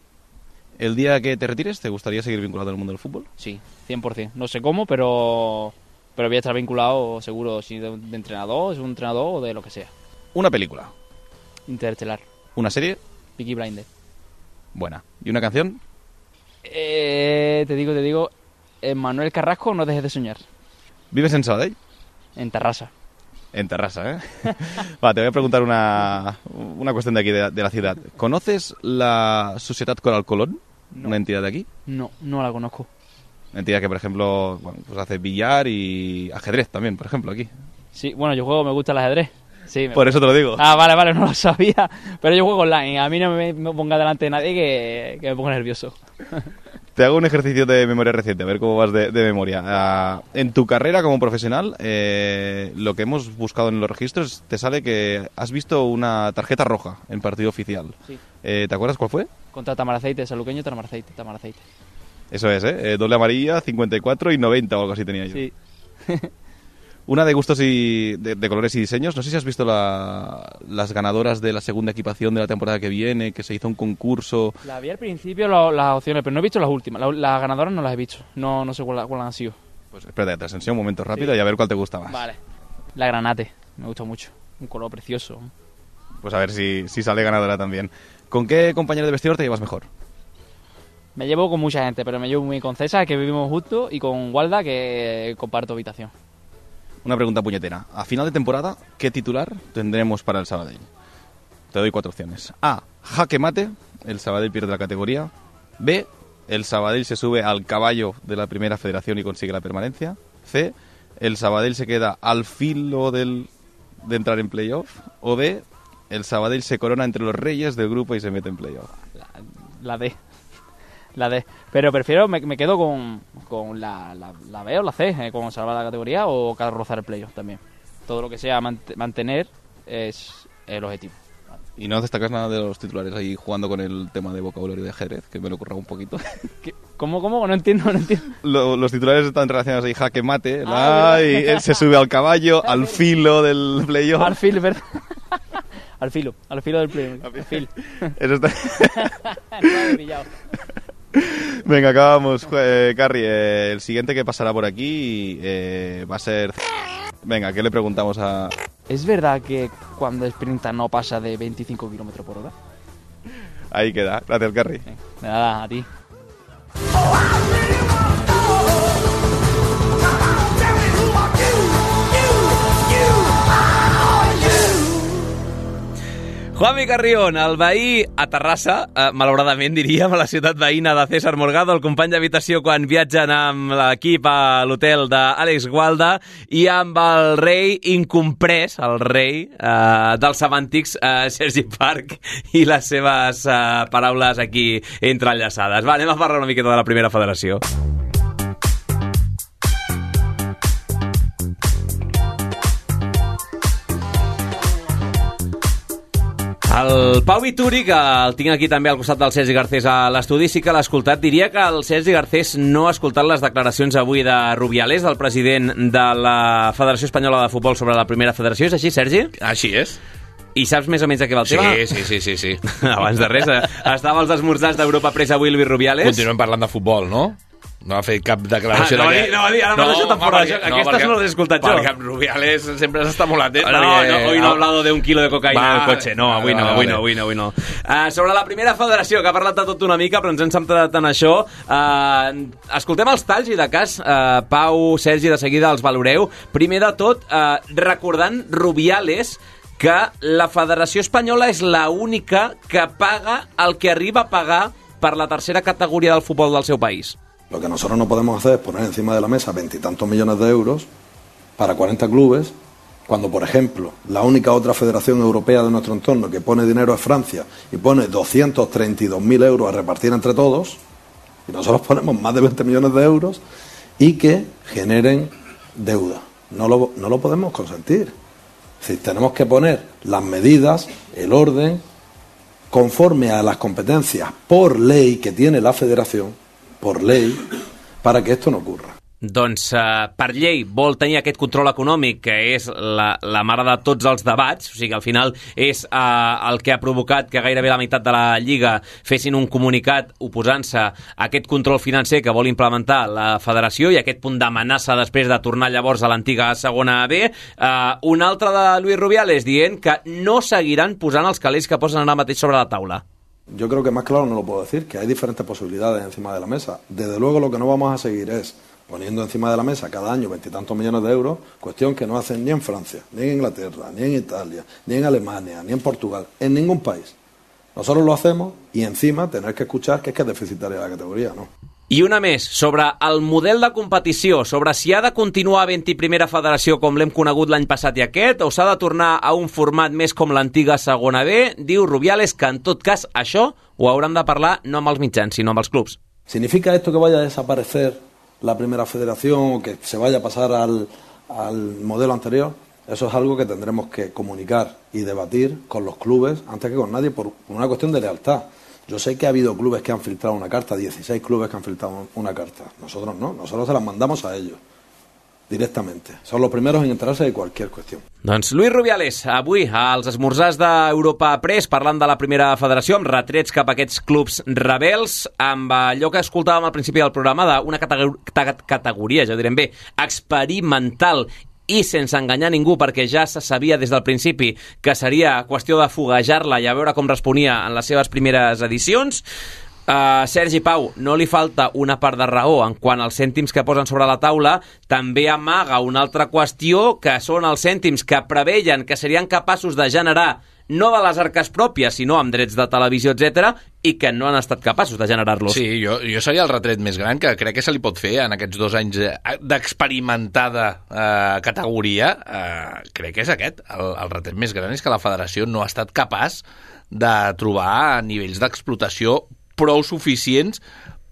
¿El día que te retires te gustaría seguir vinculado al mundo del fútbol? Sí, 100%. No sé cómo, pero, pero voy a estar vinculado seguro si de, de entrenador, es un entrenador o de lo que sea. Una película. Interestelar. ¿Una serie? Peaky Blinder. Buena. ¿Y una canción? Eh, te digo, te digo, eh, Manuel Carrasco, no dejes de soñar. ¿Vives en Sabadell? En Tarrasa. En Terrassa, ¿eh? Va, te voy a preguntar una, una cuestión de aquí, de, de la ciudad. ¿Conoces la Sociedad Coral Colón? Una entidad de aquí. No, no la conozco. Una entidad que, por ejemplo, bueno, pues hace billar y ajedrez también, por ejemplo, aquí. Sí, bueno, yo juego, me gusta el ajedrez. Sí, me- Por eso te lo digo. Ah, vale, vale, no lo sabía. Pero yo juego online. A mí no me, me ponga delante de nadie que, que me ponga nervioso. Te hago un ejercicio de memoria reciente, a ver cómo vas de, de memoria. Ah, en tu carrera como profesional, eh, lo que hemos buscado en los registros, te sale que has visto una tarjeta roja en partido oficial. Sí. Eh, ¿Te acuerdas cuál fue? Contra Tamaraceite, saluqueño Tamaraceite, Tamaraceite. Eso es, ¿eh? Eh, Doble amarilla, 54 y 90 o algo así tenía yo. Sí. Una de gustos y de, de colores y diseños. No sé si has visto la- las ganadoras de la segunda equipación de la temporada que viene, que se hizo un concurso. La vi al principio lo- las opciones, pero no he visto las últimas. La- Las ganadoras no las he visto. No, no sé cuál, cuál han sido. Pues espérate, te enseño un momento rápido y a ver cuál te gusta más. Vale. La granate, me gusta mucho. Un color precioso. Pues a ver si, si sale ganadora también. ¿Con qué compañero de vestidor te llevas mejor? Me llevo con mucha gente, pero me llevo muy con César, que vivimos justo, y con Walda, que comparto habitación. Una pregunta puñetera. A final de temporada, ¿qué titular tendremos para el Sabadell? Te doy cuatro opciones. A. Jaque mate. El Sabadell pierde la categoría. B. El Sabadell se sube al caballo de la primera federación y consigue la permanencia. C. El Sabadell se queda al filo del, de entrar en playoff. O D. El Sabadell se corona entre los reyes del grupo y se mete en playoff. La D. La D. Pero prefiero, me, me quedo con, con la, la, la B o la C, eh, con salvar la categoría o rozar el playoff también. Todo lo que sea mant- mantener es el objetivo. Y no destacas nada de los titulares ahí jugando con el tema de vocabulario de ajedrez, que me lo ocurra un poquito. ¿Cómo, cómo? No entiendo, no entiendo. Lo- los titulares están relacionados ahí, jaque mate, el Ah, verdad. él se sube al caballo, al filo del playoff. Al filo, ¿verdad? al filo, al filo del playoff. Al filo. Eso está... No. Venga, acabamos. Eh, Carrie, eh, el siguiente que pasará por aquí eh, va a ser... Venga, ¿qué le preguntamos a...? ¿Es verdad que cuando sprinta no pasa de 25 km por hora? Ahí queda. Gracias, Carrie. Nada, a ti. Juanmi Carrion, el veí a Terrassa, eh, malauradament diríem, a la ciutat veïna de César Morgado, el company d'habitació quan viatgen amb l'equip a l'hotel d'Àlex Gualda i amb el rei incomprès, el rei eh, dels semàntics, eh, Sergi Parc, i les seves eh, paraules aquí entrellaçades. Va, anem a parlar una miqueta de la primera federació. El Pau Vituri, que el tinc aquí també al costat del Sergi Garcés a l'estudi, sí que l'ha escoltat. Diria que el Sergi Garcés no ha escoltat les declaracions avui de Rubiales, del president de la Federació Espanyola de Futbol sobre la primera federació. És així, Sergi? Així és. I saps més o menys de què va el Sí, tema? sí, sí, sí, sí. Abans de res, eh, estava als esmorzars d'Europa Press avui Luis Rubiales. Continuem parlant de futbol, no? No ha fet cap declaració Ah, no de dir- no dir, ara m'has deixat fora de joc. Aquestes no les he escoltat jo. Perquè amb Rubiales sempre s'està molt atent. No, perquè- no, hoy no ha hablado de un kilo de cocaïna Va, en el cotxe. No, avui no, avui no, avui no, avui no. Uh, sobre la primera federació, que ha parlat de tot una mica, però ens hem centrat en això. Uh, escoltem els talls i de cas, uh, Pau, Sergi, de seguida els valoreu. Primer de tot, uh, recordant Rubiales, que la Federació Espanyola és la única que paga el que arriba a pagar per la tercera categoria del futbol del seu país. Lo que nosotros no podemos hacer es poner encima de la mesa veintitantos millones de euros para 40 clubes, cuando, por ejemplo, la única otra federación europea de nuestro entorno que pone dinero es Francia y pone 232.000 euros a repartir entre todos, y nosotros ponemos más de 20 millones de euros y que generen deuda. No lo, no lo podemos consentir. Es decir, tenemos que poner las medidas, el orden, conforme a las competencias por ley que tiene la federación, por ley, para que esto no ocurra. Doncs uh, per llei vol tenir aquest control econòmic, que és la, la mare de tots els debats, o sigui, al final és uh, el que ha provocat que gairebé la meitat de la Lliga fessin un comunicat oposant-se a aquest control financer que vol implementar la federació i aquest punt d'amenaça després de tornar llavors a l'antiga segona B. Uh, un altre de Luis Rubiales dient que no seguiran posant els calés que posen ara mateix sobre la taula. Yo creo que más claro no lo puedo decir, que hay diferentes posibilidades encima de la mesa. Desde luego lo que no vamos a seguir es poniendo encima de la mesa cada año veintitantos millones de euros, cuestión que no hacen ni en Francia, ni en Inglaterra, ni en Italia, ni en Alemania, ni en Portugal, en ningún país. Nosotros lo hacemos y encima tener que escuchar que es que es deficitaria la categoría, ¿no? I una més, sobre el model de competició, sobre si ha de continuar havent-hi primera federació com l'hem conegut l'any passat i aquest, o s'ha de tornar a un format més com l'antiga segona B, diu Rubiales que en tot cas això ho hauran de parlar no amb els mitjans, sinó amb els clubs. ¿Significa esto que vaya a desaparecer la primera federación o que se vaya a pasar al, al modelo anterior? Eso es algo que tendremos que comunicar y debatir con los clubes antes que con nadie por una cuestión de lealtad. Yo sé que ha habido clubes que han filtrado una carta, 16 clubes que han filtrado una carta. Nosotros no, nosotros se las mandamos a ellos directamente. Son los primeros en enterarse de cualquier cuestión. Doncs Luis Rubiales, avui als esmorzars d'Europa Press, parlant de la primera federació, amb retrets cap a aquests clubs rebels, amb allò que escoltàvem al principi del programa d'una categor categoria, ja direm bé, experimental i sense enganyar ningú, perquè ja se sabia des del principi que seria qüestió de foguejar-la i a veure com responia en les seves primeres edicions. Uh, Sergi Pau, no li falta una part de raó en quant als cèntims que posen sobre la taula, també amaga una altra qüestió que són els cèntims que preveien que serien capaços de generar no de les arques pròpies, sinó amb drets de televisió, etc i que no han estat capaços de generar-los. Sí, jo, jo seria el retret més gran que crec que se li pot fer en aquests dos anys eh, d'experimentada eh, categoria. Eh, crec que és aquest. El, el retret més gran és que la federació no ha estat capaç de trobar nivells d'explotació prou suficients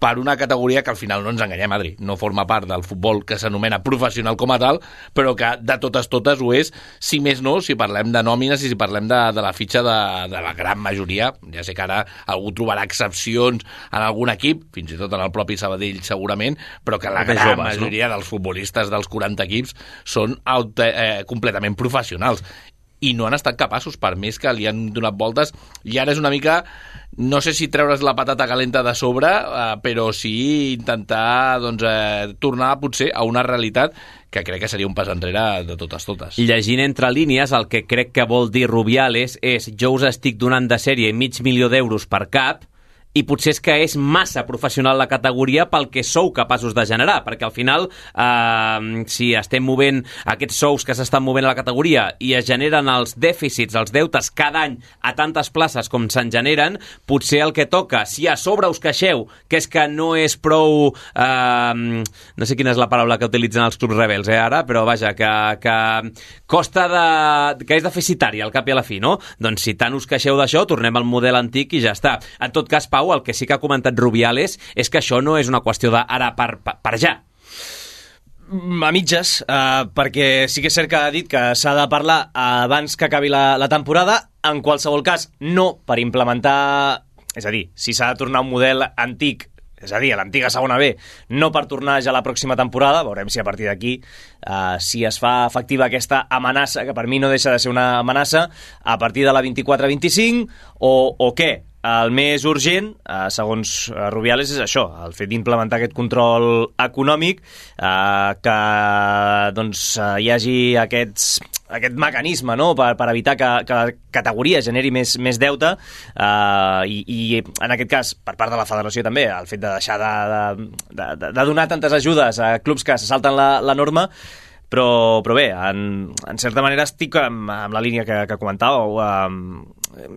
per una categoria que al final no ens enganyem, Adri, no forma part del futbol que s'anomena professional com a tal, però que de totes totes ho és, si més no, si parlem de nòmines i si parlem de, de la fitxa de, de la gran majoria, ja sé que ara algú trobarà excepcions en algun equip, fins i tot en el propi Sabadell segurament, però que la gran joves, majoria dels futbolistes dels 40 equips són aute, eh, completament professionals i no han estat capaços, per més que li han donat voltes, i ara és una mica no sé si treure's la patata calenta de sobre, eh, però sí intentar doncs, eh, tornar potser a una realitat que crec que seria un pas enrere de totes totes. Llegint entre línies, el que crec que vol dir Rubiales és jo us estic donant de sèrie mig milió d'euros per cap, i potser és que és massa professional la categoria pel que sou capaços de generar, perquè al final eh, si estem movent aquests sous que s'estan movent a la categoria i es generen els dèficits, els deutes cada any a tantes places com se'n generen, potser el que toca, si a sobre us queixeu, que és que no és prou... Eh, no sé quina és la paraula que utilitzen els clubs rebels, eh, ara, però vaja, que, que costa de... que és deficitari al cap i a la fi, no? Doncs si tant us queixeu d'això, tornem al model antic i ja està. En tot cas, Pau, Pau, el que sí que ha comentat Rubiales és que això no és una qüestió d'ara per, per, per ja. A mitges, eh, perquè sí que és cert que ha dit que s'ha de parlar abans que acabi la, la temporada. En qualsevol cas, no per implementar... És a dir, si s'ha de tornar a un model antic és a dir, a l'antiga segona B, no per tornar ja la pròxima temporada, veurem si a partir d'aquí uh, si es fa efectiva aquesta amenaça, que per mi no deixa de ser una amenaça, a partir de la 24-25, o, o què? El més urgent, eh, segons eh, Rubiales, és això, el fet d'implementar aquest control econòmic, eh, que doncs, eh, hi hagi aquests, aquest mecanisme no? per, per evitar que, que la categoria generi més, més deute eh, i, i, en aquest cas, per part de la federació també, el fet de deixar de, de, de, de donar tantes ajudes a clubs que se salten la, la norma, però, però bé, en, en certa manera estic amb, amb la línia que, que comentàveu. Eh,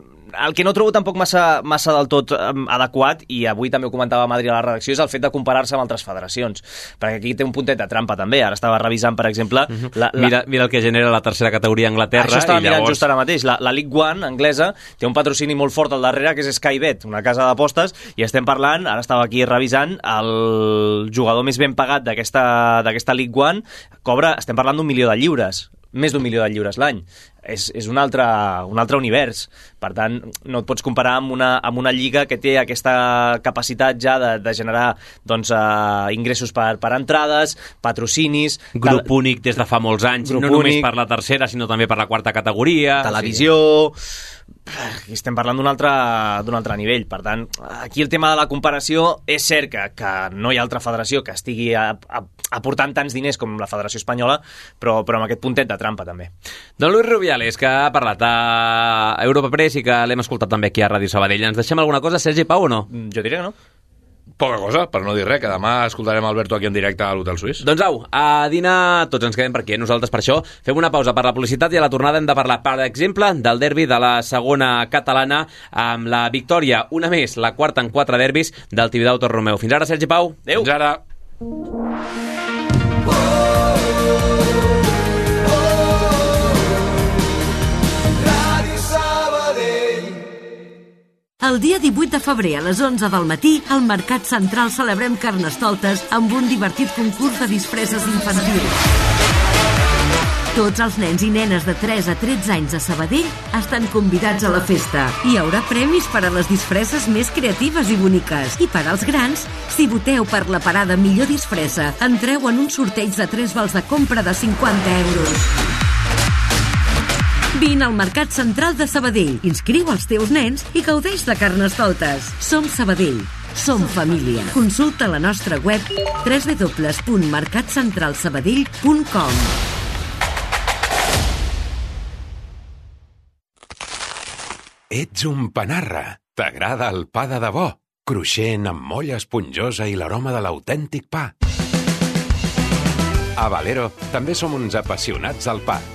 el que no trobo tampoc massa, massa del tot um, adequat, i avui també ho comentava a Madrid a la redacció, és el fet de comparar-se amb altres federacions. Perquè aquí té un puntet de trampa també. Ara estava revisant, per exemple... Uh -huh. la, la... Mira, mira el que genera la tercera categoria a Anglaterra. Això estava i mirant llavors... just ara mateix. La, la League One anglesa té un patrocini molt fort al darrere, que és Skybet, una casa d'apostes, i estem parlant, ara estava aquí revisant, el jugador més ben pagat d'aquesta League One cobra, estem parlant d'un milió de lliures més d'un milió de lliures l'any. És, és un, altre, un altre univers. Per tant, no et pots comparar amb una, amb una lliga que té aquesta capacitat ja de, de generar doncs, uh, ingressos per, per entrades, patrocinis... Grup tal... únic des de fa molts anys, no únic, només per la tercera, sinó també per la quarta categoria. Televisió... Sí aquí estem parlant d'un altre, d'un altre nivell. Per tant, aquí el tema de la comparació és cert que, que no hi ha altra federació que estigui a, a, aportant tants diners com la Federació Espanyola, però, però amb aquest puntet de trampa també. Don Luis Rubiales, que ha parlat a Europa Press i que l'hem escoltat també aquí a Ràdio Sabadell. Ens deixem alguna cosa, Sergi Pau, o no? Jo diria que no poca cosa, per no dir res, que demà escoltarem Alberto aquí en directe a l'Hotel Suís. Doncs au, a dinar tots ens quedem per aquí, eh? nosaltres per això fem una pausa per la publicitat i a la tornada hem de parlar, per exemple, del derbi de la segona catalana amb la victòria, una més, la quarta en quatre derbis del Tibidau Romeu. Fins ara, Sergi Pau. Adéu. Fins ara. El dia 18 de febrer a les 11 del matí, al Mercat Central celebrem Carnestoltes amb un divertit concurs de disfresses infantils. Tots els nens i nenes de 3 a 13 anys a Sabadell estan convidats a la festa. Hi haurà premis per a les disfresses més creatives i boniques. I per als grans, si voteu per la parada millor disfressa, entreu en un sorteig de 3 vals de compra de 50 euros. Vine al Mercat Central de Sabadell, inscriu els teus nens i gaudeix de carnestoltes. Som Sabadell, som família. Consulta la nostra web www.mercatcentralsabadell.com Ets un panarra. T'agrada el pa de debò? Cruixent, amb molla esponjosa i l'aroma de l'autèntic pa. A Valero també som uns apassionats del pa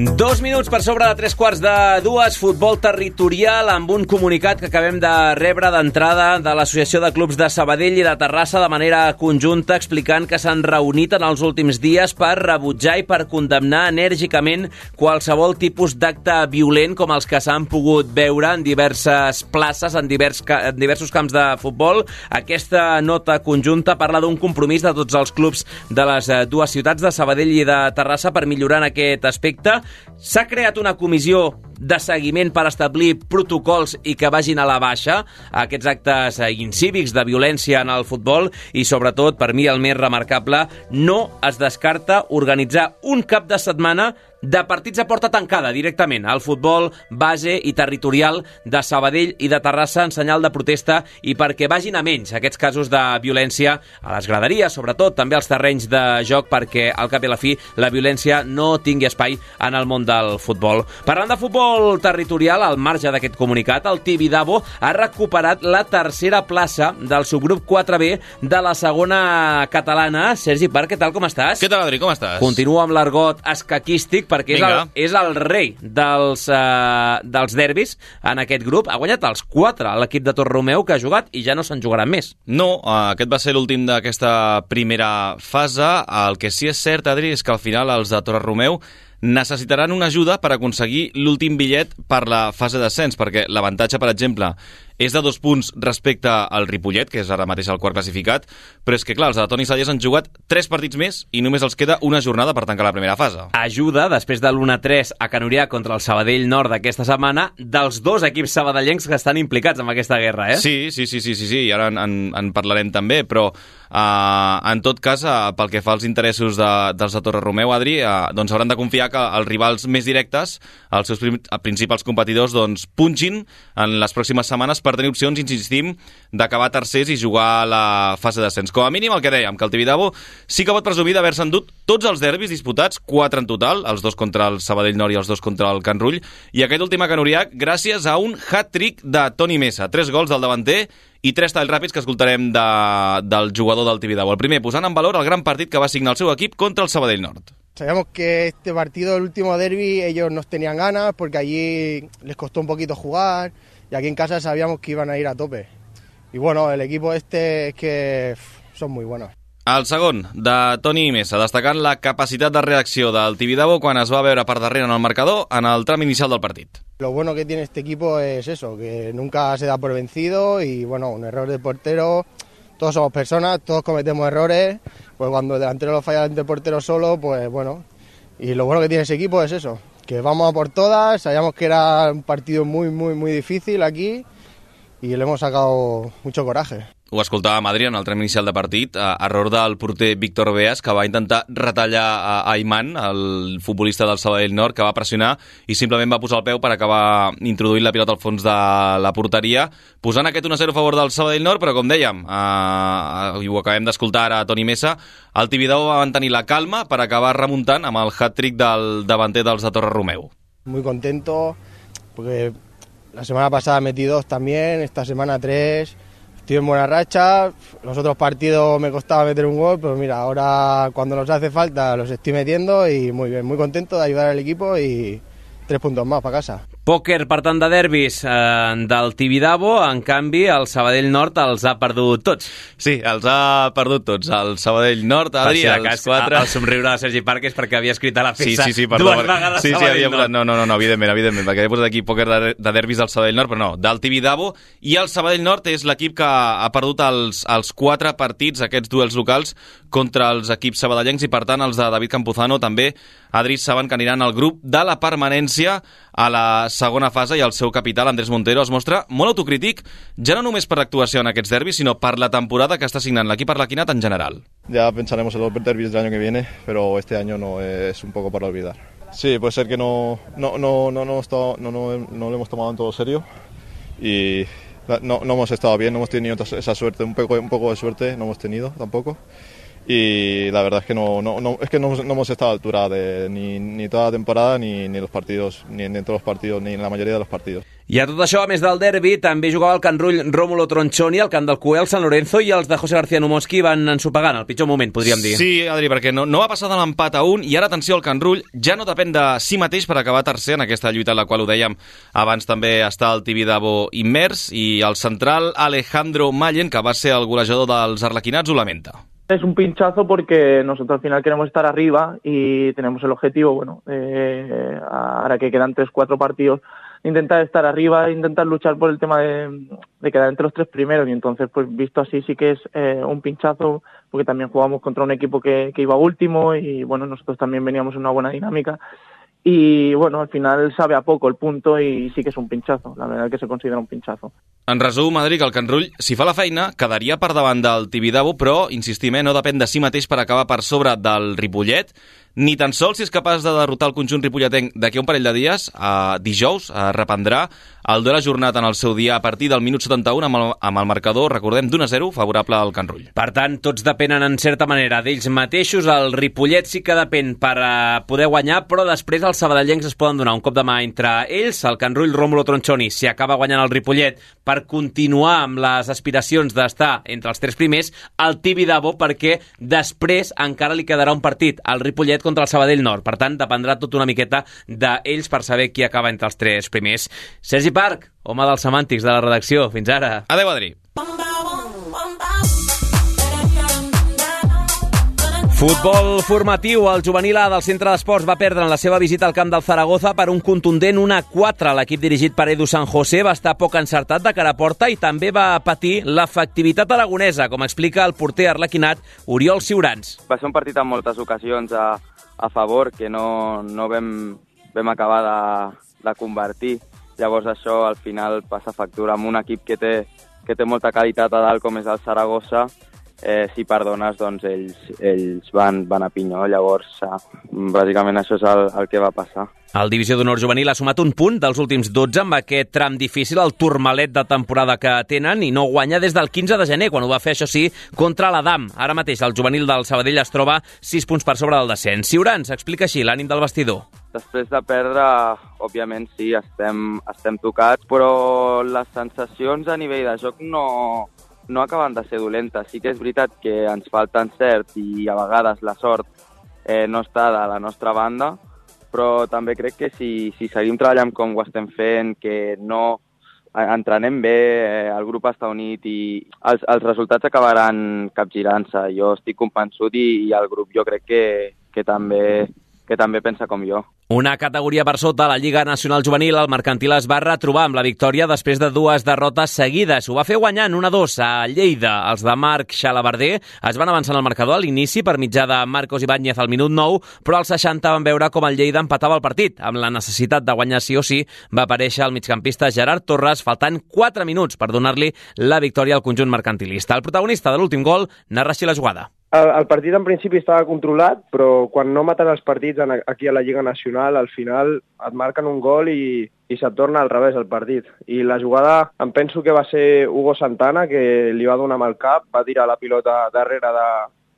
Dos minuts per sobre de tres quarts de dues, futbol territorial amb un comunicat que acabem de rebre d'entrada de l'Associació de Clubs de Sabadell i de Terrassa de manera conjunta explicant que s'han reunit en els últims dies per rebutjar i per condemnar enèrgicament qualsevol tipus d'acte violent com els que s'han pogut veure en diverses places, en, divers, en diversos camps de futbol. Aquesta nota conjunta parla d'un compromís de tots els clubs de les eh, dues ciutats de Sabadell i de Terrassa per millorar en aquest aspecte S'ha creat una comissió de seguiment per establir protocols i que vagin a la baixa aquests actes incívics de violència en el futbol i, sobretot, per mi el més remarcable, no es descarta organitzar un cap de setmana de partits a porta tancada directament al futbol base i territorial de Sabadell i de Terrassa en senyal de protesta i perquè vagin a menys aquests casos de violència a les graderies, sobretot també als terrenys de joc perquè al cap i a la fi la violència no tingui espai en el món del futbol. Parlant de futbol territorial, al marge d'aquest comunicat, el Tibidabo ha recuperat la tercera plaça del subgrup 4B de la segona catalana. Sergi Parc, què tal, com estàs? Què tal, Adri, com estàs? Continua amb l'argot escaquístic perquè és el, és el rei dels, uh, dels derbis en aquest grup. Ha guanyat els 4 l'equip de Torromeu que ha jugat i ja no se'n jugaran més. No, uh, aquest va ser l'últim d'aquesta primera fase. El que sí és cert, Adri, és que al final els de Torromeu necessitaran una ajuda per aconseguir l'últim bitllet per la fase d'ascens, perquè l'avantatge, per exemple, és de dos punts respecte al Ripollet, que és ara mateix el quart classificat, però és que, clar, els de Toni Salles han jugat tres partits més i només els queda una jornada per tancar la primera fase. Ajuda, després de l'1-3 a Canurià contra el Sabadell Nord d'aquesta setmana, dels dos equips sabadellencs que estan implicats en aquesta guerra, eh? Sí, sí, sí, sí, sí, sí. i ara en, en, en parlarem també, però uh, en tot cas, uh, pel que fa als interessos de, dels de Torre Romeu, Adri, uh, doncs hauran de confiar que els rivals més directes, els seus principals competidors, doncs punxin en les pròximes setmanes per per tenir opcions, insistim, d'acabar tercers i jugar a la fase d'ascens. Com a mínim el que dèiem, que el Tibidabo sí que pot presumir d'haver-se endut tots els derbis disputats, quatre en total, els dos contra el Sabadell Nord i els dos contra el Can Rull, i aquest últim a Canuriac gràcies a un hat-trick de Toni Mesa. Tres gols del davanter i tres talls ràpids que escoltarem de, del jugador del Tibidabo. El primer, posant en valor el gran partit que va signar el seu equip contra el Sabadell Nord. Sabíamos que este partido, el último derby, ellos nos tenían ganas porque allí les costó un poquito jugar, y aquí en casa sabíamos que iban a ir a tope. Y bueno, el equipo este es que son muy buenos. El segon, de Toni Mesa, destacant la capacitat de reacció del Tibidabo quan es va veure per darrere en el marcador en el tram inicial del partit. Lo bueno que tiene este equipo es eso, que nunca se da por vencido y bueno, un error de portero, todos somos personas, todos cometemos errores, pues cuando el delantero lo falla el portero solo, pues bueno, y lo bueno que tiene ese equipo es eso, que vamos a por todas, sabíamos que era un partido muy, muy, muy difícil aquí y le hemos sacado mucho coraje. Ho escoltava a Madrid en el tram inicial de partit, a error del porter Víctor Beas, que va intentar retallar a Ayman, el futbolista del Sabadell Nord, que va pressionar i simplement va posar el peu per acabar introduint la pilota al fons de la porteria, posant aquest 1-0 a favor del Sabadell Nord, però com dèiem, eh, i ho acabem d'escoltar ara a Toni Mesa, el Tibidabo va mantenir la calma per acabar remuntant amb el hat-trick del davanter dels de Torre Romeu. Muy contento, porque la semana pasada metí dos también, esta semana tres, estoy en buena racha, los otros partidos me costaba meter un gol, pero mira, ahora cuando nos hace falta los estoy metiendo y muy bien, muy contento de ayudar al equipo y tres puntos más para casa. Pòquer, per tant, de derbis eh, del Tibidabo, en canvi, el Sabadell Nord els ha perdut tots. Sí, els ha perdut tots. El Sabadell Nord, Adri, si els cas, quatre... El somriure de Sergi Parques perquè havia escrit a la Sí, peça sí, sí, perdó. dues vegades sí, sí, Sabadell havia Nord. no, no, no, no, evidentment, evidentment, perquè havia posat aquí pòquer de, de derbis del Sabadell Nord, però no, del Tibidabo, i el Sabadell Nord és l'equip que ha perdut els, els quatre partits, aquests duels locals, contra els equips sabadellencs, i per tant els de David Campuzano també, Adri, saben que aniran al grup de la permanència a la segona fase i el seu capital, Andrés Montero, es mostra molt autocrític, ja no només per l'actuació en aquests derbis, sinó per la temporada que està signant l'equip Arlequinat en general. Ya pensaremos en los derbis del año que viene, pero este año no es un poco para olvidar. Sí, puede ser que no, no, no, no, no, no, no, no lo hemos tomado en todo serio y no, no hemos estado bien, no hemos tenido esa suerte, un poco, un poco de suerte no hemos tenido tampoco. Y la verdad es que no, no, no es que no, no, hemos estado a altura de ni, ni toda la temporada ni, ni los partidos, ni en todos los partidos, ni en la mayoría de los partidos. I a tot això, a més del derbi, també jugava el Can Rull Rómulo Tronchoni, el Camp del Cué, el San Lorenzo i els de José García Numoski van ensopegant el pitjor moment, podríem dir. Sí, Adri, perquè no, no va passar de l'empat a un i ara, atenció, el Can Rull ja no depèn de si mateix per acabar tercer en aquesta lluita en la qual ho dèiem abans també està el Tibidabo immers i el central Alejandro Mallen, que va ser el golejador dels arlequinats, ho lamenta. Es un pinchazo porque nosotros al final queremos estar arriba y tenemos el objetivo, bueno, ahora que quedan tres, cuatro partidos, intentar estar arriba, intentar luchar por el tema de, de, quedar entre los tres primeros. Y entonces pues visto así sí que es eh, un pinchazo porque también jugamos contra un equipo que, que iba último y bueno, nosotros también veníamos en una buena dinámica y bueno, al final sabe a poco el punto y sí que es un pinchazo, la verdad que se considera un pinchazo. En resum, Madrid, el Can Rull, si fa la feina, quedaria per davant del Tibidabo, però, insistim, eh, no depèn de si mateix per acabar per sobre del Ripollet, ni tan sols si és capaç de derrotar el conjunt ripolletenc d'aquí un parell de dies, a dijous, a reprendrà el duel ajornat en el seu dia a partir del minut 71 amb el, amb el marcador, recordem, d'1 a 0 favorable al Can Rull. Per tant, tots depenen en certa manera d'ells mateixos. El Ripollet sí que depèn per uh, poder guanyar, però després els sabadellencs es poden donar un cop de mà entre ells. El Can Rull, Rómulo Tronchoni, si acaba guanyant el Ripollet per continuar amb les aspiracions d'estar entre els tres primers, el Tibi Dabo perquè després encara li quedarà un partit al Ripollet contra el Sabadell Nord. Per tant, dependrà tot una miqueta d'ells per saber qui acaba entre els tres primers. Sergi Parc, home dels semàntics de la redacció. Fins ara. Adéu, Adri. Futbol formatiu. El juvenil A del centre d'esports va perdre en la seva visita al camp del Zaragoza per un contundent 1-4. L'equip dirigit per Edu San José va estar poc encertat de cara a porta i també va patir l'efectivitat aragonesa, com explica el porter arlequinat Oriol Siurans. Va ser un partit amb moltes ocasions a, a favor que no, no vam, vam acabar de, de convertir. Llavors això al final passa factura amb un equip que té, que té molta qualitat a dalt com és el Saragossa eh, si perdones, doncs ells, ells van, van a pinyó. Llavors, eh, bàsicament això és el, el que va passar. El Divisió d'Honor Juvenil ha sumat un punt dels últims 12 amb aquest tram difícil, el turmalet de temporada que tenen, i no guanya des del 15 de gener, quan ho va fer, això sí, contra l'Adam. Ara mateix el juvenil del Sabadell es troba 6 punts per sobre del descens. Ciurans, explica així l'ànim del vestidor. Després de perdre, òbviament sí, estem, estem tocats, però les sensacions a nivell de joc no, no acaben de ser dolentes. Sí que és veritat que ens falta encert i a vegades la sort eh, no està de la nostra banda, però també crec que si, si seguim treballant com ho estem fent, que no entrenem bé, eh, el grup està unit i els, els resultats acabaran capgirant-se. Jo estic convençut i, i el grup jo crec que, que també que també pensa com jo. Una categoria per sota la Lliga Nacional Juvenil, el Mercantil es va retrobar amb la victòria després de dues derrotes seguides. Ho va fer guanyant 1-2 a Lleida. Els de Marc Xalabarder es van avançar en el marcador a l'inici per mitjà de Marcos Ibáñez al minut 9, però als 60 van veure com el Lleida empatava el partit. Amb la necessitat de guanyar sí o sí, va aparèixer el migcampista Gerard Torres faltant 4 minuts per donar-li la victòria al conjunt mercantilista. El protagonista de l'últim gol narra així la jugada. El, el partit en principi estava controlat, però quan no maten els partits en, aquí a la Lliga Nacional, al final et marquen un gol i, i se't torna al revés el partit. I la jugada, em penso que va ser Hugo Santana, que li va donar el cap, va tirar la pilota darrere de,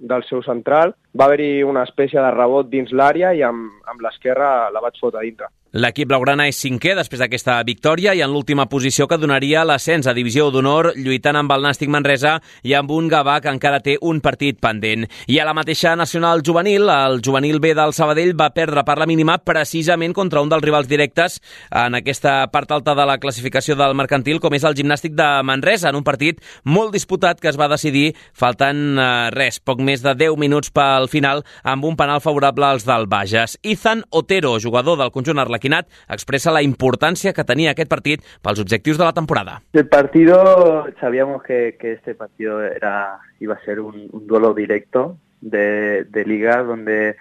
del seu central, va haver-hi una espècie de rebot dins l'àrea i amb, amb l'esquerra la vaig fotre dintre. L'equip blaugrana és cinquè després d'aquesta victòria i en l'última posició que donaria l'ascens a Divisió d'Honor lluitant amb el Nàstic Manresa i amb un Gavà que encara té un partit pendent. I a la mateixa nacional juvenil, el juvenil B del Sabadell va perdre per la mínima precisament contra un dels rivals directes en aquesta part alta de la classificació del mercantil com és el gimnàstic de Manresa en un partit molt disputat que es va decidir faltant eh, res, poc més de 10 minuts pel final amb un penal favorable als del Bages. Ethan Otero, jugador del conjunt arlequí Quinat expresa la importancia que tenía aquest partit pels objectius de la temporada. El partido, sabíamos que, que este partido era iba a ser un, un duelo directo de, de liga donde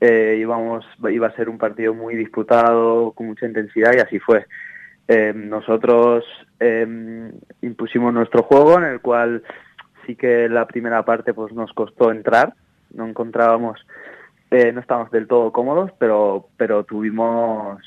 eh, íbamos, iba a ser un partido muy disputado, con mucha intensidad y así fue. Eh, nosotros eh, impusimos nuestro juego en el cual sí que la primera parte pues nos costó entrar, no encontrábamos eh, no estábamos del todo cómodos, pero, pero tuvimos,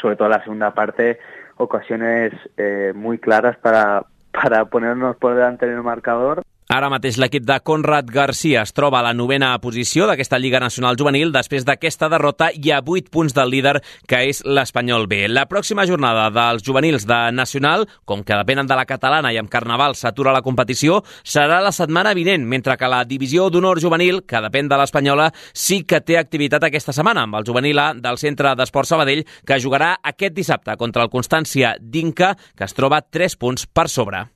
sobre todo la segunda parte, ocasiones eh, muy claras para, para ponernos por delante en el marcador. Ara mateix l'equip de Conrad Garcia es troba a la novena posició d'aquesta Lliga Nacional Juvenil després d'aquesta derrota i a 8 punts del líder que és l'Espanyol B. La pròxima jornada dels juvenils de Nacional, com que depenen de la catalana i amb Carnaval s'atura la competició, serà la setmana vinent, mentre que la divisió d'honor juvenil, que depèn de l'Espanyola, sí que té activitat aquesta setmana amb el juvenil A del Centre d'Esport Sabadell, que jugarà aquest dissabte contra el Constància d'Inca, que es troba 3 punts per sobre.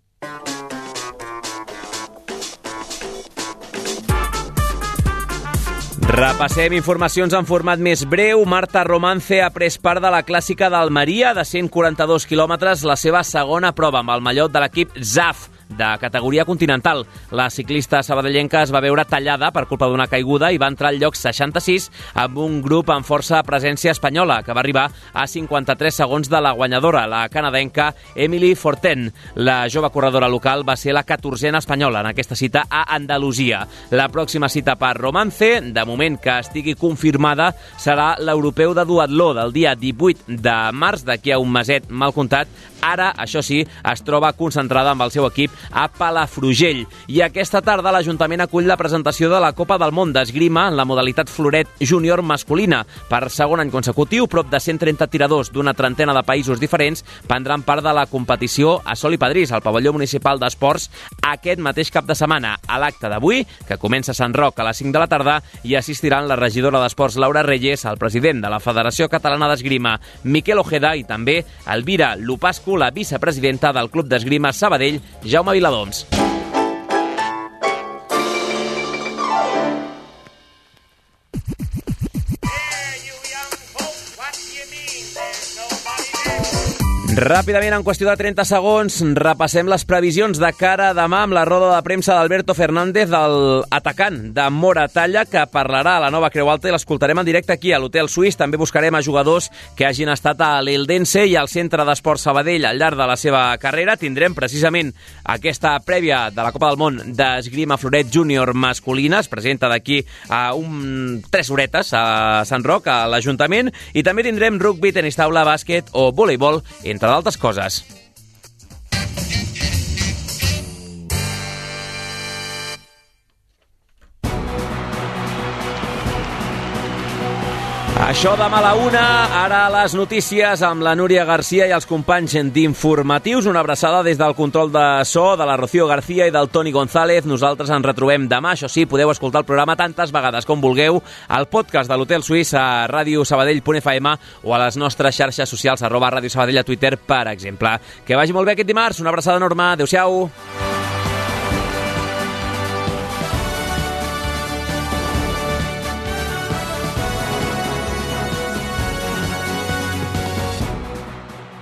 Repassem informacions en format més breu. Marta Romance ha pres part de la clàssica d'Almeria de 142 quilòmetres, la seva segona prova amb el mallot de l'equip ZAF de categoria continental. La ciclista sabadellenca es va veure tallada per culpa d'una caiguda i va entrar al lloc 66 amb un grup amb força presència espanyola, que va arribar a 53 segons de la guanyadora, la canadenca Emily Forten. La jove corredora local va ser la 14a espanyola en aquesta cita a Andalusia. La pròxima cita per Romance, de moment que estigui confirmada, serà l'europeu de duatló del dia 18 de març, d'aquí a un meset mal comptat. Ara, això sí, es troba concentrada amb el seu equip a Palafrugell. I aquesta tarda l'Ajuntament acull la presentació de la Copa del Món d'Esgrima en la modalitat floret júnior masculina. Per segon any consecutiu, prop de 130 tiradors d'una trentena de països diferents prendran part de la competició a Sol i Padrís, al pavelló municipal d'esports, aquest mateix cap de setmana. A l'acte d'avui, que comença a Sant Roc a les 5 de la tarda, hi assistiran la regidora d'Esports Laura Reyes, el president de la Federació Catalana d'Esgrima, Miquel Ojeda, i també Elvira La vicepresidenta del Club d'Esgrima Sabadell, Jaume Viladoms. Ràpidament, en qüestió de 30 segons, repassem les previsions de cara a demà amb la roda de premsa d'Alberto Fernández, del atacant de Moratalla, que parlarà a la nova Creu Alta i l'escoltarem en directe aquí a l'Hotel Suís. També buscarem a jugadors que hagin estat a l'Eldense i al Centre d'Esport Sabadell al llarg de la seva carrera. Tindrem precisament aquesta prèvia de la Copa del Món d'Esgrima Floret Júnior masculina. Es presenta d'aquí a un... tres horetes a Sant Roc, a l'Ajuntament. I també tindrem rugby, tenis taula, bàsquet o voleibol, entre d'altres coses. Això demà a la una, ara les notícies amb la Núria Garcia i els companys d'informatius. Una abraçada des del control de so de la Rocío García i del Toni González. Nosaltres ens retrobem demà. Això sí, podeu escoltar el programa tantes vegades com vulgueu al podcast de l'Hotel Suís a radiosabadell.fm o a les nostres xarxes socials arroba Ràdio Sabadell a Twitter, per exemple. Que vagi molt bé aquest dimarts. Una abraçada enorme. Adéu-siau.